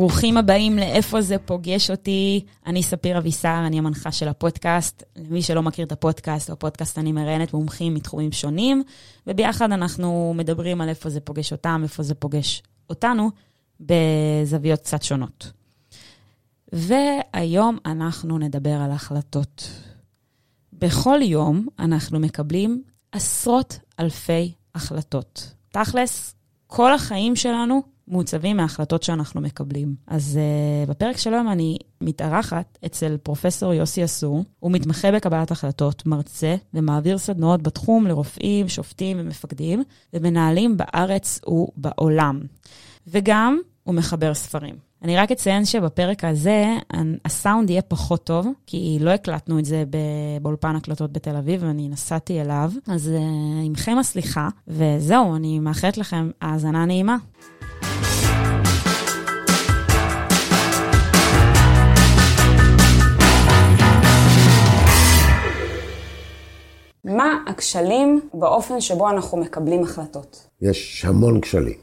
ברוכים הבאים לאיפה זה פוגש אותי. אני ספיר אבישר, אני המנחה של הפודקאסט. למי שלא מכיר את הפודקאסט, בפודקאסט אני מראיינת מומחים מתחומים שונים, וביחד אנחנו מדברים על איפה זה פוגש אותם, איפה זה פוגש אותנו, בזוויות קצת שונות. והיום אנחנו נדבר על החלטות. בכל יום אנחנו מקבלים עשרות אלפי החלטות. תכלס, כל החיים שלנו מעוצבים מההחלטות שאנחנו מקבלים. אז uh, בפרק של היום אני מתארחת אצל פרופסור יוסי אסור. הוא מתמחה בקבלת החלטות, מרצה ומעביר סדנאות בתחום לרופאים, שופטים ומפקדים ומנהלים בארץ ובעולם. וגם הוא מחבר ספרים. אני רק אציין שבפרק הזה הסאונד יהיה פחות טוב, כי לא הקלטנו את זה באולפן הקלטות בתל אביב, ואני נסעתי אליו. אז uh, עמכם הסליחה, וזהו, אני מאחלת לכם האזנה נעימה. מה הכשלים באופן שבו אנחנו מקבלים החלטות? יש המון כשלים.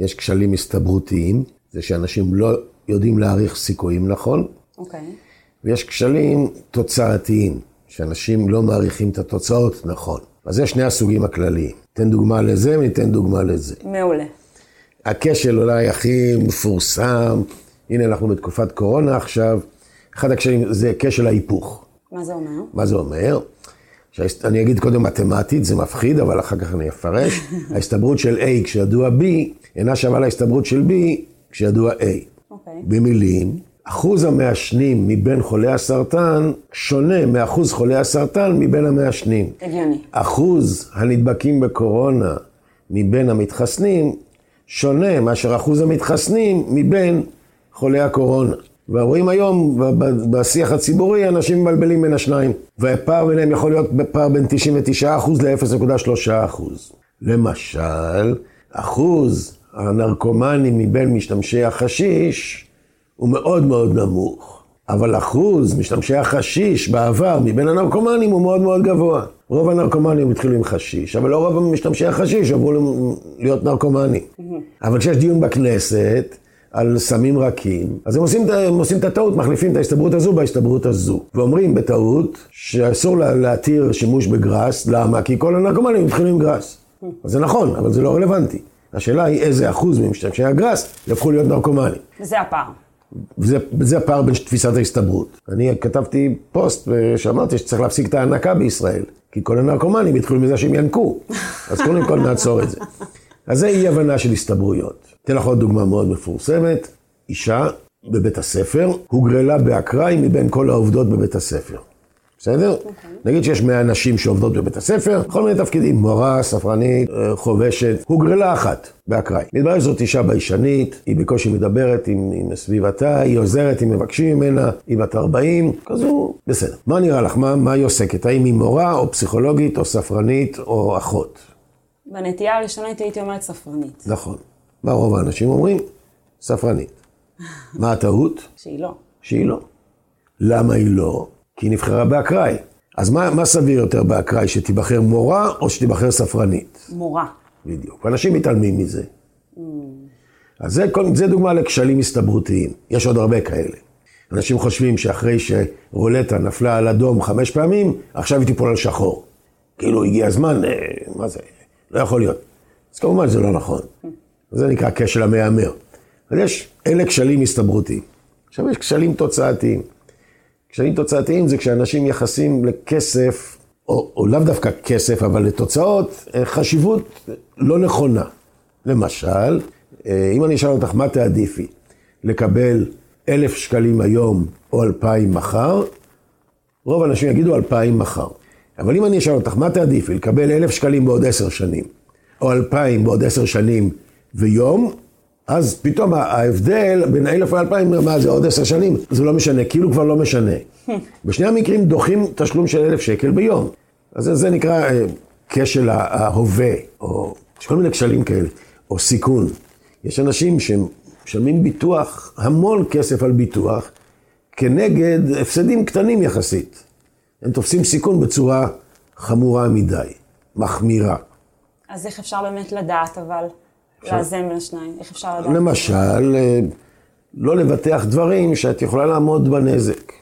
יש כשלים הסתברותיים, זה שאנשים לא יודעים להעריך סיכויים נכון. אוקיי. Okay. ויש כשלים תוצאתיים, שאנשים לא מעריכים את התוצאות נכון. אז זה שני הסוגים הכלליים. תן דוגמה לזה וניתן דוגמה לזה. מעולה. הכשל אולי הכי מפורסם, הנה אנחנו בתקופת קורונה עכשיו, אחד הכשלים זה כשל ההיפוך. מה זה אומר? מה זה אומר? אני אגיד קודם מתמטית, זה מפחיד, אבל אחר כך אני אפרש. ההסתברות של A כשידוע B אינה שווה להסתברות של B כשידוע A. אוקיי. Okay. במילים, אחוז המעשנים מבין חולי הסרטן שונה מאחוז חולי הסרטן מבין המעשנים. הגיוני. אחוז הנדבקים בקורונה מבין המתחסנים שונה מאשר אחוז המתחסנים מבין חולי הקורונה. ורואים היום בשיח הציבורי, אנשים מבלבלים בין השניים. והפער ביניהם יכול להיות פער בין 99% ל-0.3%. למשל, אחוז הנרקומנים מבין משתמשי החשיש הוא מאוד מאוד נמוך. אבל אחוז משתמשי החשיש בעבר מבין הנרקומנים הוא מאוד מאוד גבוה. רוב הנרקומנים התחילו עם חשיש, אבל לא רוב משתמשי החשיש עברו להיות נרקומנים. אבל כשיש דיון בכנסת, על סמים רכים, אז הם עושים, הם עושים את הטעות, מחליפים את ההסתברות הזו בהסתברות הזו. ואומרים בטעות שאסור לה, להתיר שימוש בגראס, למה? כי כל הנרקומנים התחילו עם גראס. אז זה נכון, אבל זה לא רלוונטי. השאלה היא איזה אחוז ממשתמשי הגראס יהפכו להיות נרקומנים. וזה הפער. וזה, וזה הפער בין תפיסת ההסתברות. אני כתבתי פוסט שאמרתי שצריך להפסיק את ההנקה בישראל, כי כל הנרקומנים התחילו מזה שהם ינקו. אז קודם כל נעצור את זה. אז זה אי הבנה של הסתברויות. אתן לך עוד דוגמה מאוד מפורסמת. אישה בבית הספר הוגרלה באקראי מבין כל העובדות בבית הספר. בסדר? אוקיי. נגיד שיש 100 נשים שעובדות בבית הספר, כל מיני תפקידים, מורה, ספרנית, אה, חובשת, הוגרלה אחת באקראי. מתברר שזאת אישה ביישנית, היא בקושי מדברת עם, עם סביבתה, היא עוזרת אם מבקשים ממנה, היא בת 40, כזו, בסדר. מה נראה לך? מה, מה היא עוסקת? האם היא מורה, או פסיכולוגית, או ספרנית, או אחות? בנטייה הראשונית הייתי אומרת ספרנית. נכון. מה רוב האנשים אומרים? ספרנית. מה הטעות? שהיא לא. שהיא לא. למה היא לא? כי היא נבחרה באקראי. אז מה, מה סביר יותר באקראי, שתיבחר מורה או שתיבחר ספרנית? מורה. בדיוק. ואנשים מתעלמים מזה. Mm. אז זה, זה דוגמה לכשלים הסתברותיים. יש עוד הרבה כאלה. אנשים חושבים שאחרי שרולטה נפלה על אדום חמש פעמים, עכשיו היא תיפול על שחור. כאילו הגיע הזמן, אה, מה זה, לא יכול להיות. אז כמובן זה לא נכון. זה נקרא כשל המהמר. אז יש, אלה כשלים הסתברותיים. עכשיו יש כשלים תוצאתיים. כשלים תוצאתיים זה כשאנשים יחסים לכסף, או, או לאו דווקא כסף, אבל לתוצאות, אה, חשיבות לא נכונה. למשל, אה, אם אני אשאל אותך מה תעדיפי, לקבל אלף שקלים היום או אלפיים מחר, רוב האנשים יגידו אלפיים מחר. אבל אם אני אשאל אותך מה תעדיפי, לקבל אלף שקלים בעוד עשר שנים, או אלפיים בעוד עשר שנים ויום, אז פתאום ההבדל בין אלף לאלפיים, מה זה עוד עשר שנים? זה לא משנה, כאילו כבר לא משנה. בשני המקרים דוחים תשלום של אלף שקל ביום. אז זה, זה נקרא אה, כשל ההווה, או יש כל מיני כשלים כאלה, או סיכון. יש אנשים שמשלמים ביטוח, המון כסף על ביטוח, כנגד הפסדים קטנים יחסית. הם תופסים סיכון בצורה חמורה מדי, מחמירה. אז איך אפשר באמת לדעת, אבל, לאזן בין השניים? איך אפשר לדעת? למשל, אה, לא לבטח דברים שאת יכולה לעמוד בנזק.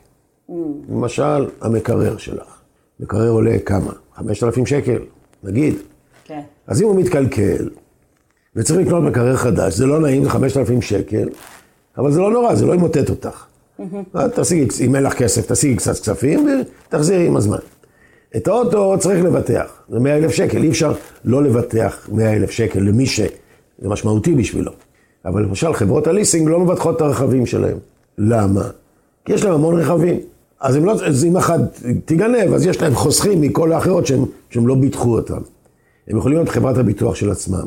Mm. למשל, המקרר שלך. מקרר עולה כמה? 5,000 שקל, נגיד. כן. אז אם הוא מתקלקל, וצריך לקנות מקרר חדש, זה לא נעים, זה 5,000 שקל, אבל זה לא נורא, זה לא ימוטט אותך. Mm-hmm. תשיגי, אם אין לך כסף, תשיגי קצת כספים ותחזירי עם הזמן. את האוטו צריך לבטח, זה 100 אלף שקל, אי אפשר לא לבטח 100 אלף שקל למי שזה משמעותי בשבילו. אבל למשל, חברות הליסינג לא מבטחות את הרכבים שלהם. למה? כי יש להם המון רכבים. אז אם, לא, אז אם אחת תיגנב, אז יש להם חוסכים מכל האחרות שהם, שהם לא ביטחו אותם. הם יכולים להיות חברת הביטוח של עצמם.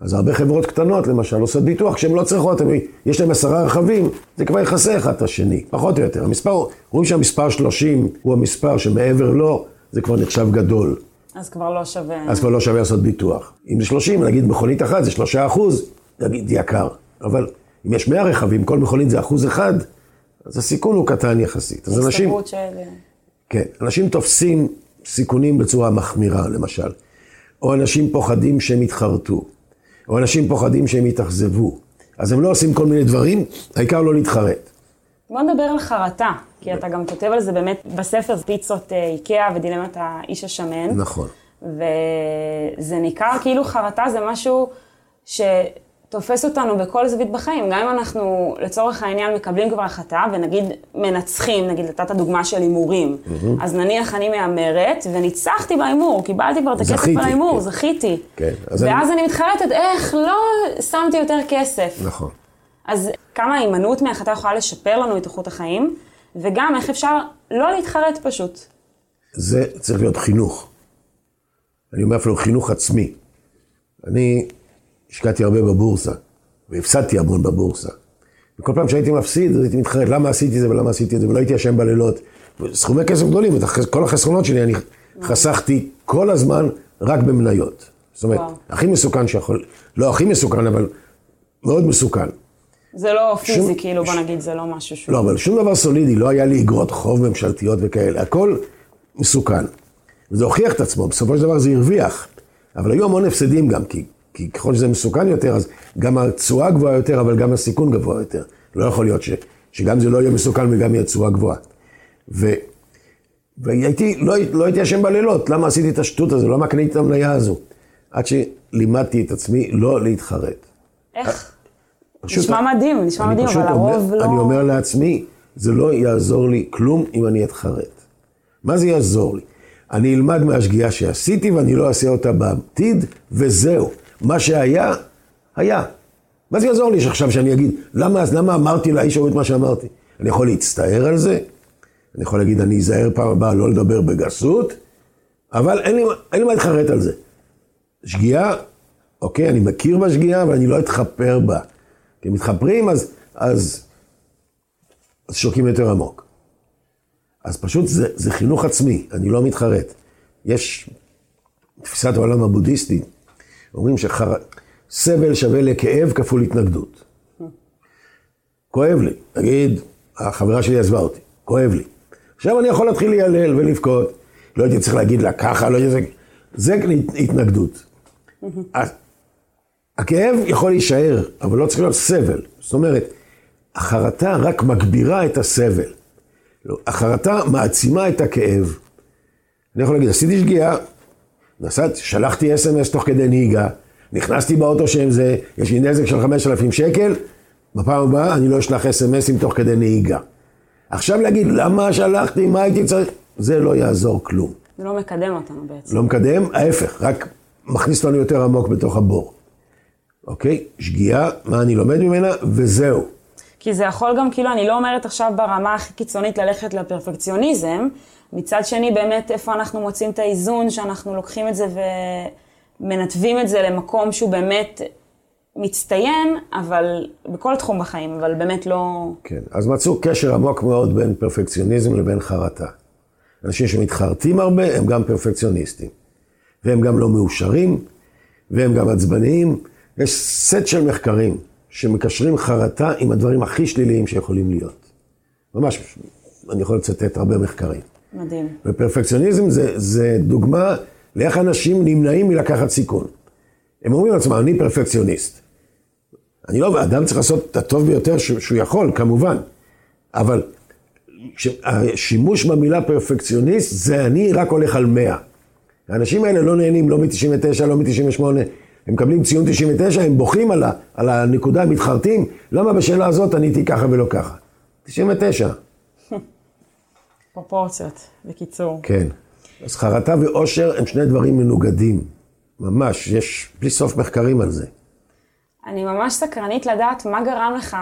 אז הרבה חברות קטנות, למשל, עושות ביטוח כשהן לא צריכות, הם, יש להם עשרה רכבים, זה כבר יכסה אחד את השני, פחות או יותר. המספר, רואים שהמספר 30 הוא המספר שמעבר לו, זה כבר נחשב גדול. אז כבר לא שווה... אז כבר לא שווה לעשות ביטוח. אם זה 30, נגיד מכונית אחת זה 3 אחוז, נגיד יקר. אבל אם יש 100 רכבים, כל מכונית זה אחוז אחד, אז הסיכון הוא קטן יחסית. אז אנשים... של... כן, אנשים תופסים סיכונים בצורה מחמירה, למשל. או אנשים פוחדים שהם יתחרטו. או אנשים פוחדים שהם יתאכזבו. אז הם לא עושים כל מיני דברים, העיקר לא להתחרט. בוא נדבר על חרטה, כי אתה גם כותב על זה באמת בספר, פיצות אה, איקאה ודילמת האיש השמן. נכון. וזה ניכר כאילו חרטה זה משהו ש... תופס אותנו בכל זווית בחיים. גם אם אנחנו, לצורך העניין, מקבלים כבר החלטה, ונגיד מנצחים, נגיד נתת דוגמה של הימורים, mm-hmm. אז נניח אני מהמרת, וניצחתי בהימור, קיבלתי כבר את הכסף על ההימור, כן. זכיתי. כן. ואז אני... אני מתחרטת, איך לא שמתי יותר כסף. נכון. אז כמה ההימנעות מהחלטה יכולה לשפר לנו את איכות החיים, וגם איך אפשר לא להתחרט פשוט. זה צריך להיות חינוך. אני אומר אפילו חינוך עצמי. אני השקעתי הרבה בבורסה, והפסדתי המון בבורסה. וכל פעם שהייתי מפסיד, הייתי מתחרט, למה עשיתי זה ולמה עשיתי זה, ולא הייתי אשם בלילות. סכומי כסף גדולים, את כל החסכונות שלי אני חסכתי כל הזמן רק במניות. זאת אומרת, וואו. הכי מסוכן שיכול, לא הכי מסוכן, אבל מאוד מסוכן. זה לא פיזי, שום, כאילו, בוא נגיד, זה לא משהו שהוא... לא, אבל שום דבר סולידי, לא היה לי אגרות חוב ממשלתיות וכאלה, הכל מסוכן. וזה הוכיח את עצמו, בסופו של דבר זה הרוויח. אבל היו המון הפסדים גם, כי כי ככל שזה מסוכן יותר, אז גם התשואה גבוהה יותר, אבל גם הסיכון גבוה יותר. לא יכול להיות ש, שגם זה לא יהיה מסוכן וגם יהיה תשואה גבוהה. ו, והייתי, לא, לא הייתי אשם בלילות, למה עשיתי את השטות הזו, למה קניתי את המניה הזו? עד שלימדתי את עצמי לא להתחרט. איך? פשוט, נשמע מדהים, נשמע מדהים, אבל הרוב לא... אני אומר לעצמי, זה לא יעזור לי כלום אם אני אתחרט. מה זה יעזור לי? אני אלמד מהשגיאה שעשיתי ואני לא אעשה אותה בעתיד, וזהו. מה שהיה, היה. מה זה יעזור לי שעכשיו שאני אגיד, למה, למה אמרתי לאיש ההוא את מה שאמרתי? אני יכול להצטער על זה, אני יכול להגיד, אני אזהר פעם הבאה לא לדבר בגסות, אבל אין לי, אין לי מה להתחרט על זה. שגיאה, אוקיי, אני מכיר בשגיאה, אבל אני לא אתחפר בה. כי מתחפרים, אז, אז, אז שוקים יותר עמוק. אז פשוט זה, זה חינוך עצמי, אני לא מתחרט. יש תפיסת העולם הבודהיסטית, אומרים שסבל שווה לכאב כפול התנגדות. כואב לי, נגיד, החברה שלי עזבה אותי, כואב לי. עכשיו אני יכול להתחיל ליילל ולבכות, לא הייתי צריך להגיד לה ככה, לא הייתי... זה התנגדות. הכאב יכול להישאר, אבל לא צריך להיות סבל. זאת אומרת, החרטה רק מגבירה את הסבל. החרטה מעצימה את הכאב. אני יכול להגיד, עשיתי שגיאה, נסעתי, שלחתי אס.אם.אס תוך כדי נהיגה, נכנסתי באוטו שעם זה, יש לי נזק של 5,000 שקל, בפעם הבאה אני לא אשלח אס.אם.אסים תוך כדי נהיגה. עכשיו להגיד, למה שלחתי, מה הייתי צריך, זה לא יעזור כלום. זה לא מקדם אותנו בעצם. לא מקדם, ההפך, רק מכניס אותנו יותר עמוק בתוך הבור. אוקיי? שגיאה, מה אני לומד ממנה, וזהו. כי זה יכול גם, כאילו, אני לא אומרת עכשיו ברמה הכי קיצונית ללכת לפרפקציוניזם, מצד שני, באמת, איפה אנחנו מוצאים את האיזון, שאנחנו לוקחים את זה ומנתבים את זה למקום שהוא באמת מצטיין, אבל בכל תחום בחיים, אבל באמת לא... כן, אז מצאו קשר עמוק מאוד בין פרפקציוניזם לבין חרטה. אנשים שמתחרטים הרבה הם גם פרפקציוניסטים. והם גם לא מאושרים, והם גם עצבניים. יש סט של מחקרים שמקשרים חרטה עם הדברים הכי שליליים שיכולים להיות. ממש, אני יכול לצטט הרבה מחקרים. מדהים. ופרפקציוניזם זה, זה דוגמה לאיך אנשים נמנעים מלקחת סיכון. הם אומרים לעצמם, אני פרפקציוניסט. אני לא, אדם צריך לעשות את הטוב ביותר שהוא יכול, כמובן. אבל השימוש במילה פרפקציוניסט, זה אני רק הולך על 100. האנשים האלה לא נהנים לא מ-99, לא מ-98. הם מקבלים ציון 99, הם בוכים על, ה, על הנקודה, הם מתחרטים, למה בשאלה הזאת עניתי ככה ולא ככה? 99. פרופורציות, בקיצור. כן. אז חרטה ואושר הם שני דברים מנוגדים. ממש, יש בלי סוף מחקרים על זה. אני ממש סקרנית לדעת מה גרם לך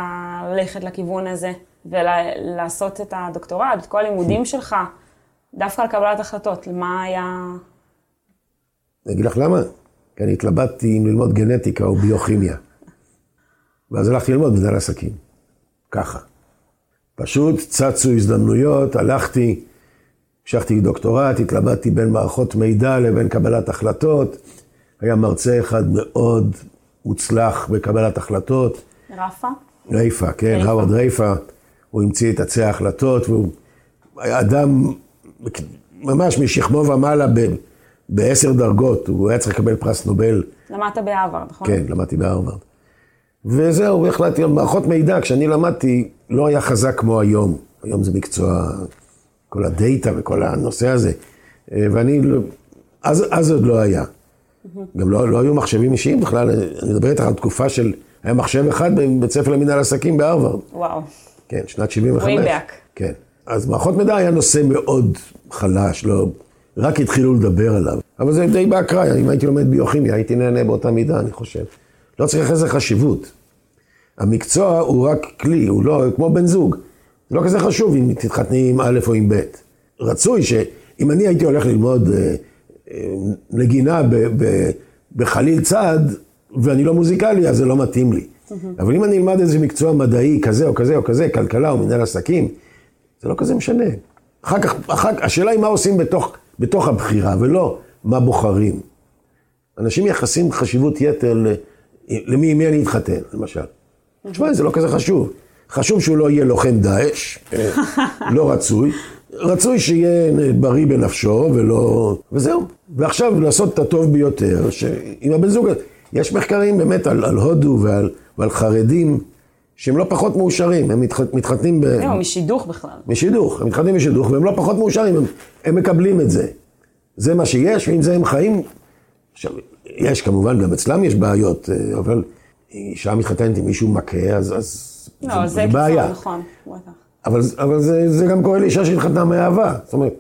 ללכת לכיוון הזה, ולעשות את הדוקטורט, את כל הלימודים שלך, דווקא על קבלת החלטות. מה היה... אני אגיד לך למה. כי אני התלבטתי אם ללמוד גנטיקה או ביוכימיה. ואז הלכתי ללמוד מנהל עסקים. ככה. פשוט צצו הזדמנויות, הלכתי, המשכתי דוקטורט, התלבטתי בין מערכות מידע לבין קבלת החלטות. היה מרצה אחד מאוד מוצלח בקבלת החלטות. רפה? רייפה, כן, האוורד רייפה. הוא המציא את עצי ההחלטות, והוא היה אדם ממש משכמו ומעלה בעשר דרגות, הוא היה צריך לקבל פרס נובל. למדת בהרווארד, נכון? כן, למדתי בהרווארד. וזהו, החלטתי, מערכות מידע, כשאני למדתי, לא היה חזק כמו היום. היום זה מקצוע, כל הדאטה וכל הנושא הזה. ואני, לא, אז, אז עוד לא היה. גם לא, לא היו מחשבים אישיים בכלל, אני מדבר איתך על תקופה של, היה מחשב אחד בבית ספר למנהל עסקים בהרווארד. וואו. כן, שנת 75. way back. כן. אז מערכות מידע היה נושא מאוד חלש, לא, רק התחילו לדבר עליו. אבל זה די באקראי, אם הייתי לומד ביוכימיה, הייתי נהנה באותה מידה, אני חושב. לא צריך איזה חשיבות. המקצוע הוא רק כלי, הוא לא, כמו בן זוג. זה לא כזה חשוב אם תתחתני עם א' או עם ב'. רצוי שאם אני הייתי הולך ללמוד אה, אה, נגינה ב, ב, בחליל צד, ואני לא מוזיקלי, אז זה לא מתאים לי. אבל אם אני אלמד איזה מקצוע מדעי כזה או כזה או כזה, כלכלה או מנהל עסקים, זה לא כזה משנה. אחר כך, אחר, השאלה היא מה עושים בתוך, בתוך הבחירה, ולא מה בוחרים. אנשים מייחסים חשיבות יתר למי, מי אני אתחתן, למשל. תשמע, זה לא כזה חשוב. חשוב שהוא לא יהיה לוחם דאעש, לא רצוי. רצוי שיהיה בריא בנפשו ולא... וזהו. ועכשיו לעשות את הטוב ביותר, שעם הבן זוג... יש מחקרים באמת על, על הודו ועל, ועל חרדים שהם לא פחות מאושרים, הם מתח, מתחתנים ב... זהו, משידוך בכלל. משידוך, הם מתחתנים משידוך והם לא פחות מאושרים, הם, הם מקבלים את זה. זה מה שיש, ועם זה הם חיים. עכשיו, יש כמובן, גם אצלם יש בעיות, אה, אבל אישה מתחתנת עם מישהו מכה, אז, אז לא, זה, זה בעיה. נכון, בטח. אבל, אבל זה, זה גם קורה לאישה שהתחתנה מאהבה. זאת אומרת,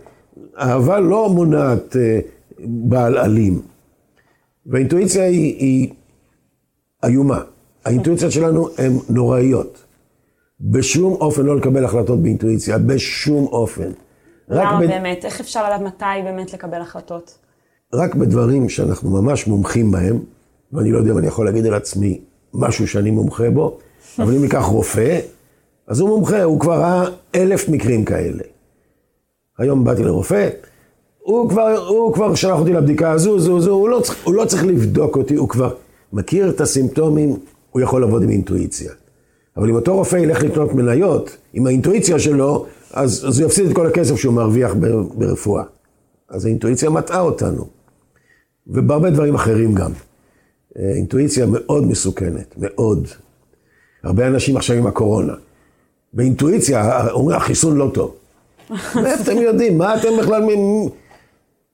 אהבה לא מונעת אה, בעל אלים. והאינטואיציה היא, היא איומה. האינטואיציות שלנו הן נוראיות. בשום אופן לא לקבל החלטות באינטואיציה, בשום אופן. למה ב... באמת? איך אפשר לדעת מתי באמת לקבל החלטות? רק בדברים שאנחנו ממש מומחים בהם, ואני לא יודע אם אני יכול להגיד על עצמי משהו שאני מומחה בו, אבל אם ניקח רופא, אז הוא מומחה, הוא כבר ראה אלף מקרים כאלה. היום באתי לרופא, הוא כבר, הוא כבר שלח אותי לבדיקה הזו, זו, זו, הוא לא, צריך, הוא לא צריך לבדוק אותי, הוא כבר מכיר את הסימפטומים, הוא יכול לעבוד עם אינטואיציה. אבל אם אותו רופא ילך לקנות מניות, עם האינטואיציה שלו, אז, אז הוא יפסיד את כל הכסף שהוא מרוויח ברפואה. אז האינטואיציה מטעה אותנו. ובהרבה דברים אחרים גם. אה, אינטואיציה מאוד מסוכנת, מאוד. הרבה אנשים עכשיו עם הקורונה. באינטואיציה אומרים, החיסון לא טוב. מאיפה אתם יודעים? מה אתם בכלל...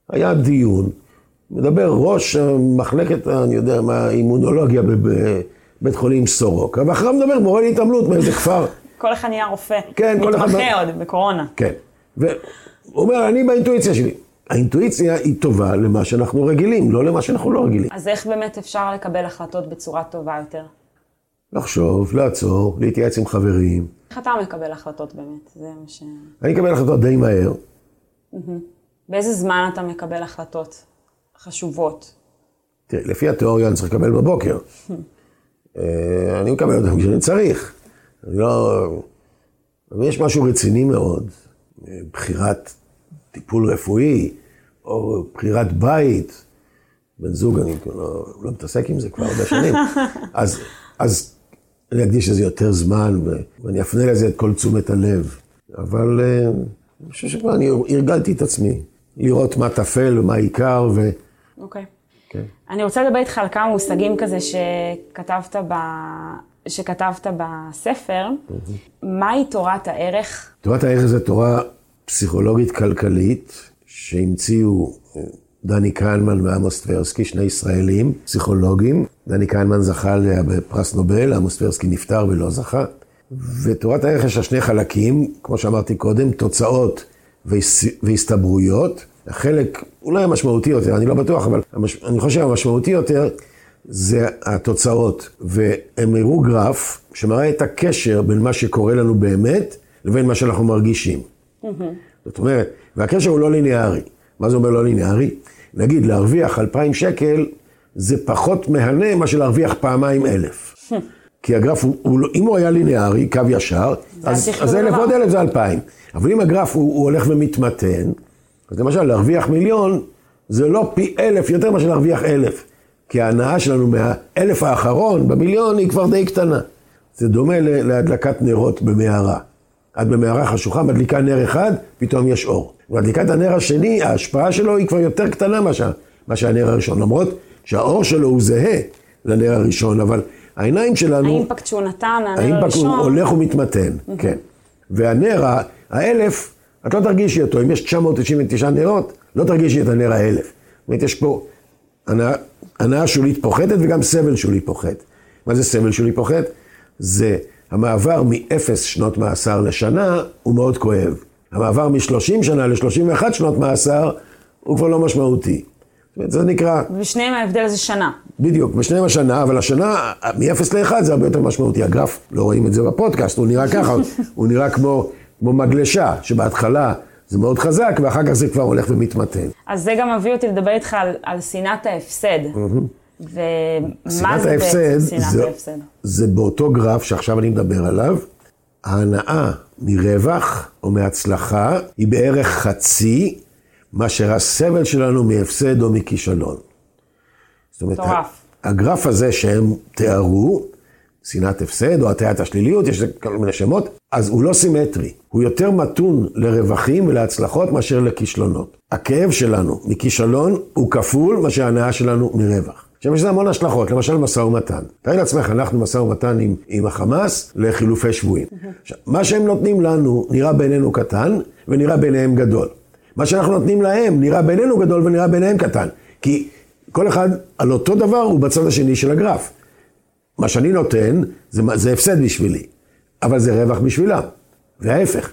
היה דיון, מדבר ראש מחלקת, אני יודע מה, אימונולוגיה בבית חולים סורוקה, ואחריו מדבר מורה להתעמלות מאיזה כפר. כל אחד נהיה רופא. כן, כל אחד... מתמחה עוד בקורונה. כן. והוא אומר, אני באינטואיציה שלי. האינטואיציה היא טובה למה שאנחנו רגילים, לא למה שאנחנו לא רגילים. אז איך באמת אפשר לקבל החלטות בצורה טובה יותר? לחשוב, לעצור, להתייעץ עם חברים. איך אתה מקבל החלטות באמת? זה מה ש... אני מקבל החלטות די מהר. באיזה זמן אתה מקבל החלטות חשובות? תראי, לפי התיאוריה אני צריך לקבל בבוקר. אה, אני מקבל אותם כשאני צריך. אני לא... אבל יש משהו רציני מאוד, בחירת טיפול רפואי, או בחירת בית. בן זוג, אני לא, לא מתעסק עם זה כבר הרבה שנים. אז, אז אני אקדיש לזה יותר זמן, ואני אפנה לזה את כל תשומת הלב. אבל אה, אני חושב שכבר אני הרגלתי את עצמי, לראות מה טפל ומה העיקר, ו... אוקיי. Okay. כן. אני רוצה לדבר איתך על כמה מושגים כזה שכתבת שכתבת בספר, מהי תורת הערך? תורת הערך זו תורה פסיכולוגית כלכלית שהמציאו אה, דני כהנמן ועמוס טברסקי, שני ישראלים, פסיכולוגים. דני כהנמן זכה בפרס נובל, עמוס טברסקי נפטר ולא זכה. ותורת הערך יש לה שני חלקים, כמו שאמרתי קודם, תוצאות והסתברויות. החלק אולי המשמעותי יותר, אני לא בטוח, אבל המש... אני חושב המשמעותי יותר זה התוצאות. והם הראו גרף שמראה את הקשר בין מה שקורה לנו באמת לבין מה שאנחנו מרגישים. Mm-hmm. זאת אומרת, והקשר הוא לא ליניארי. מה זה אומר לא ליניארי? נגיד, להרוויח 2,000 שקל זה פחות מהנה מאשר להרוויח פעמיים אלף. כי הגרף, הוא, הוא, לא- אם הוא היה ליניארי, קו ישר, אז, אז אלף עוד אלף זה 2,000. אבל אם הגרף הוא, הוא הולך ומתמתן, אז למשל, להרוויח מיליון, זה לא פי אלף יותר מאשר להרוויח אלף. כי ההנאה שלנו מהאלף האחרון במיליון היא כבר די קטנה. זה דומה להדלקת נרות במערה. את במערה חשוכה, מדליקה נר אחד, פתאום יש אור. מדליקת הנר השני, ההשפעה שלו היא כבר יותר קטנה מאשר, מאשר הנר הראשון. למרות שהאור שלו הוא זהה לנר הראשון, אבל העיניים שלנו... האימפקט שהוא נתן, הנר הראשון... האימפקט הוא הולך ומתמתן, כן. והנר האלף, את לא תרגישי אותו. אם יש 999 נרות, לא תרגישי את הנר האלף. זאת אומרת, יש פה הנאה שולית פוחתת וגם סבל שולי פוחת. מה זה סבל שולי פוחת? זה המעבר מאפס שנות מאסר לשנה הוא מאוד כואב. המעבר מ-30 שנה ל-31 שנות מאסר הוא כבר לא משמעותי. זאת אומרת, זה נקרא... בשניהם ההבדל זה שנה. בדיוק, בשניהם השנה, אבל השנה, מ-0 ל-1 זה הרבה יותר משמעותי. הגרף, לא רואים את זה בפודקאסט, הוא נראה ככה, הוא נראה כמו, כמו מגלשה, שבהתחלה זה מאוד חזק, ואחר כך זה כבר הולך ומתמתן. אז זה גם מביא אותי לדבר איתך על, על שנאת ההפסד. ומה זה בעצם שנאת ההפסד? זה באותו גרף שעכשיו אני מדבר עליו. ההנאה מרווח או מהצלחה היא בערך חצי מאשר הסבל שלנו מהפסד או מכישלון. זאת אומרת, הגרף הזה שהם תיארו, שנאת הפסד או הטיית השליליות, יש כל מיני שמות, אז הוא לא סימטרי. הוא יותר מתון לרווחים ולהצלחות מאשר לכישלונות. הכאב שלנו מכישלון הוא כפול מאשר ההנאה שלנו מרווח. עכשיו יש לזה המון השלכות, למשל משא ומתן. תארי לעצמך, אנחנו משא ומתן עם, עם החמאס לחילופי שבויים. מה שהם נותנים לנו נראה בינינו קטן ונראה ביניהם גדול. מה שאנחנו נותנים להם נראה בינינו גדול ונראה ביניהם קטן. כי כל אחד על אותו דבר הוא בצד השני של הגרף. מה שאני נותן זה, זה הפסד בשבילי, אבל זה רווח בשבילם, וההפך.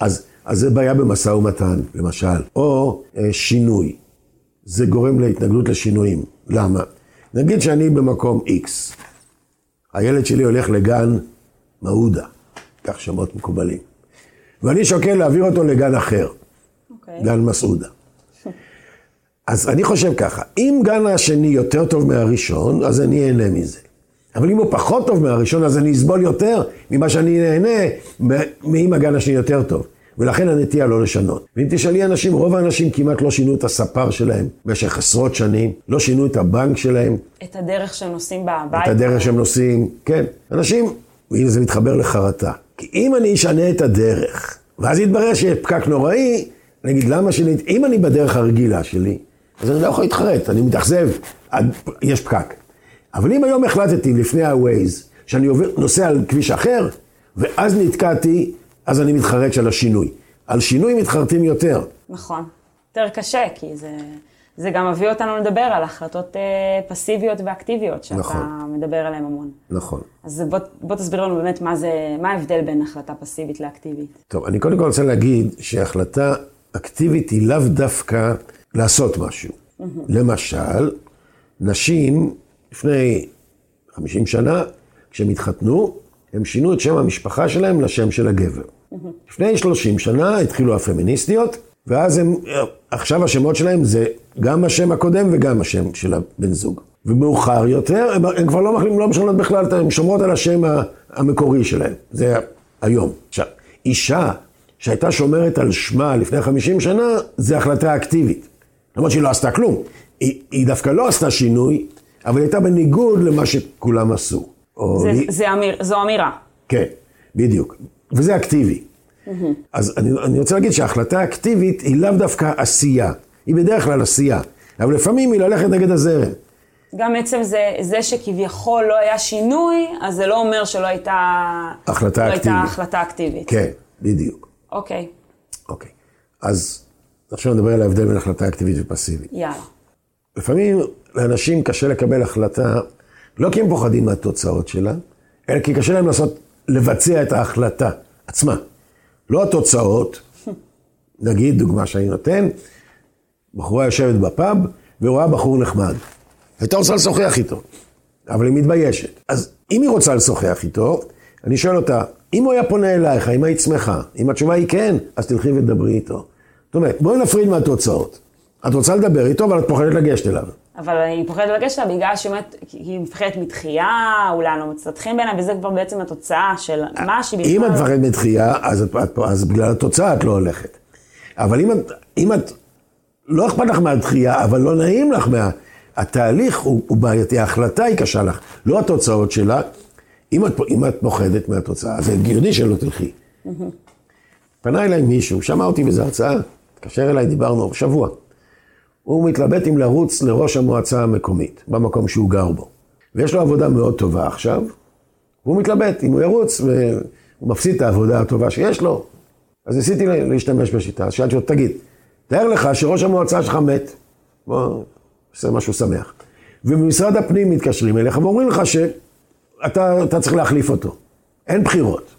אז, אז זה בעיה במשא ומתן, למשל, או אה, שינוי. זה גורם להתנגדות לשינויים. למה? נגיד שאני במקום X, הילד שלי הולך לגן מעודה, כך שמות מקובלים, ואני שוקל להעביר אותו לגן אחר, okay. אוקיי. גן מסעודה. אז אני חושב ככה, אם גן השני יותר טוב מהראשון, אז אני אהנה מזה. אבל אם הוא פחות טוב מהראשון, אז אני אסבול יותר ממה שאני נהנה, מאם הגן השני יותר טוב. ולכן הנטייה לא לשנות. ואם תשאלי אנשים, רוב האנשים כמעט לא שינו את הספר שלהם במשך עשרות שנים, לא שינו את הבנק שלהם. את הדרך שהם נוסעים בבית. את הדרך שהם נוסעים, כן. אנשים, והנה זה מתחבר לחרטה. כי אם אני אשנה את הדרך, ואז יתברר שיש פקק נוראי, אני אגיד, למה שאני, אם אני בדרך הרגילה שלי, אז אני לא יכול להתחרט, אני מתאכזב, יש פקק. אבל אם היום החלטתי לפני ה-Waze, שאני עובר, נוסע על כביש אחר, ואז נתקעתי, אז אני מתחרט של השינוי. על שינוי מתחרטים יותר. נכון. יותר קשה, כי זה, זה גם מביא אותנו לדבר על החלטות אה, פסיביות ואקטיביות, שאתה נכון. מדבר עליהן המון. נכון. אז בוא, בוא תסביר לנו באמת מה, זה, מה ההבדל בין החלטה פסיבית לאקטיבית. טוב, אני קודם כל רוצה להגיד שהחלטה אקטיבית היא לאו דווקא לעשות משהו. Mm-hmm. למשל, נשים לפני 50 שנה, כשהם התחתנו, הם שינו את שם המשפחה שלהם לשם של הגבר. לפני 30 שנה התחילו הפמיניסטיות, ואז הם, עכשיו השמות שלהם זה גם השם הקודם וגם השם של הבן זוג. ומאוחר יותר, הם, הם כבר לא, לא משנות בכלל, הן שומרות על השם המקורי שלהם. זה היום. עכשיו, אישה שהייתה שומרת על שמה לפני 50 שנה, זה החלטה אקטיבית. למרות שהיא לא עשתה כלום. היא, היא דווקא לא עשתה שינוי, אבל היא הייתה בניגוד למה שכולם עשו. זה, היא... זה אמיר, זו אמירה. כן, בדיוק. וזה אקטיבי. Mm-hmm. אז אני, אני רוצה להגיד שההחלטה האקטיבית היא לאו דווקא עשייה, היא בדרך כלל עשייה, אבל לפעמים היא ללכת נגד הזרם. גם עצם זה, זה שכביכול לא היה שינוי, אז זה לא אומר שלא הייתה... החלטה לא אקטיבית. הייתה החלטה אקטיבית. כן, בדיוק. אוקיי, אוקיי. אז עכשיו נדבר על ההבדל בין החלטה אקטיבית ופסיבית. יאללה. לפעמים לאנשים קשה לקבל החלטה, לא כי הם פוחדים מהתוצאות שלה, אלא כי קשה להם לעשות, לבצע את ההחלטה עצמה. לא התוצאות, נגיד, דוגמה שאני נותן, בחורה יושבת בפאב ורואה בחור נחמד. הייתה רוצה לשוחח איתו, אבל היא מתביישת. אז אם היא רוצה לשוחח איתו, אני שואל אותה, אם הוא היה פונה אלייך, האם היית שמחה? אם התשובה היא כן, אז תלכי ודברי איתו. זאת אומרת, בואי נפריד מהתוצאות. את רוצה לדבר איתו, אבל את פוחדת לגשת אליו. אבל אני פוחדת לגשת לה בגלל שבאמת, היא מפחדת מדחייה, אולי לא מצטחים ביניהם, וזה כבר בעצם התוצאה של מה שהיא אם את בכלל- מפחדת מדחייה, אז, את- את- אז בגלל התוצאה את לא הולכת. אבל אם את, אם את, לא אכפת לך מהדחייה, אבל לא נעים לך מה... התהליך הוא, הוא בעייתי, ההחלטה היא קשה לך, לא התוצאות שלה. אם את, אם את פוחדת מהתוצאה, אז זה הגיוני שלא תלכי. פנה אליי מישהו, שמע אותי באיזו הרצאה, התקשר אליי, דיברנו שבוע. הוא מתלבט אם לרוץ לראש המועצה המקומית, במקום שהוא גר בו. ויש לו עבודה מאוד טובה עכשיו, והוא מתלבט אם הוא ירוץ, והוא מפסיד את העבודה הטובה שיש לו. אז ניסיתי לה- להשתמש בשיטה, אז שאלתי אותו, תגיד, תאר לך שראש המועצה שלך מת, בוא, עושה משהו שמח. ובמשרד הפנים מתקשרים אליך ואומרים לך שאתה אתה צריך להחליף אותו. אין בחירות.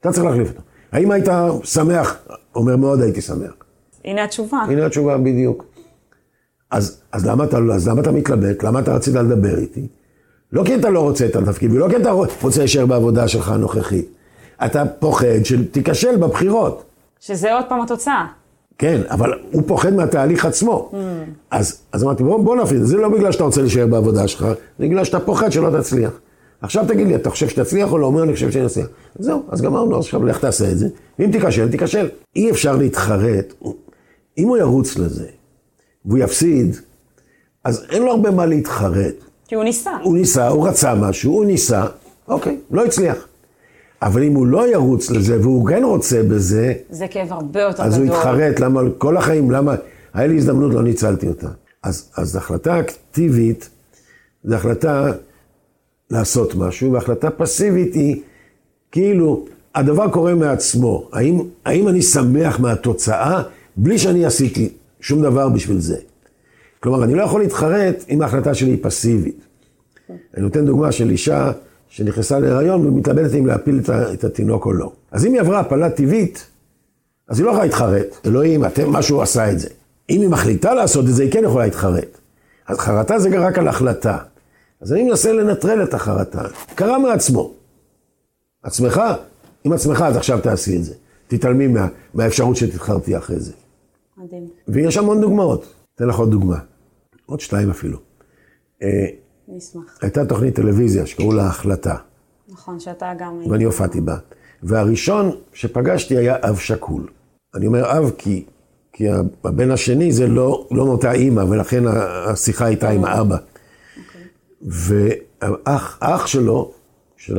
אתה צריך להחליף אותו. האם היית שמח? אומר, מאוד הייתי שמח. הנה התשובה. הנה התשובה בדיוק. אז, אז, למה אתה, אז למה אתה מתלבט? למה אתה רצית לדבר איתי? לא כי אתה לא רוצה את התפקיד, ולא כי אתה רוצה להישאר בעבודה שלך הנוכחית. אתה פוחד שתיכשל בבחירות. שזה עוד פעם התוצאה. כן, אבל הוא פוחד מהתהליך עצמו. אז, אז אמרתי, בוא, בוא נפריד, זה לא בגלל שאתה רוצה להישאר בעבודה שלך, זה בגלל שאתה פוחד שלא תצליח. עכשיו תגיד לי, אתה חושב שתצליח או לא? אומר, אני חושב שאני אצליח. זהו, אז גמרנו, אז עכשיו לך תעשה את זה. ואם תיכשל, תיכשל. אי אפשר להתחרט. אם הוא ירוץ לזה, והוא יפסיד, אז אין לו הרבה מה להתחרט. כי הוא ניסה. הוא ניסה, הוא רצה משהו, הוא ניסה, אוקיי, לא הצליח. אבל אם הוא לא ירוץ לזה, והוא כן רוצה בזה, זה כאב הרבה יותר אז גדול. הוא יתחרט, למה כל החיים, למה, היה לי הזדמנות, לא ניצלתי אותה. אז, אז החלטה אקטיבית, זו החלטה לעשות משהו, והחלטה פסיבית היא כאילו, הדבר קורה מעצמו. האם, האם אני שמח מהתוצאה, בלי שאני עשיתי שום דבר בשביל זה? כלומר, אני לא יכול להתחרט אם ההחלטה שלי היא פסיבית. אני נותן דוגמה של אישה שנכנסה להיריון ומתלבטת אם להפיל את התינוק או לא. אז אם היא עברה הפלה טבעית, אז היא לא יכולה להתחרט. אלוהים, אתם, משהו עשה את זה. אם היא מחליטה לעשות את זה, היא כן יכולה להתחרט. אז חרטה זה רק על החלטה. אז אני מנסה לנטרל את החרטה. קרה מעצמו. עצמך, עם עצמך, אז עכשיו תעשי את זה. תתעלמי מה, מהאפשרות שתתחרטי אחרי זה. מדהים. ויש המון דוגמאות. אתן לך עוד דוגמה. עוד שתיים אפילו. אה, אני אשמח. הייתה תוכנית טלוויזיה שקראו לה החלטה, נכון, שאתה גם... ואני הופעתי בה. והראשון שפגשתי היה אב שכול. אני אומר אב כי, כי הבן השני זה לא, לא מאותה אימא, ולכן השיחה הייתה עם האבא. והאח האח שלו, של,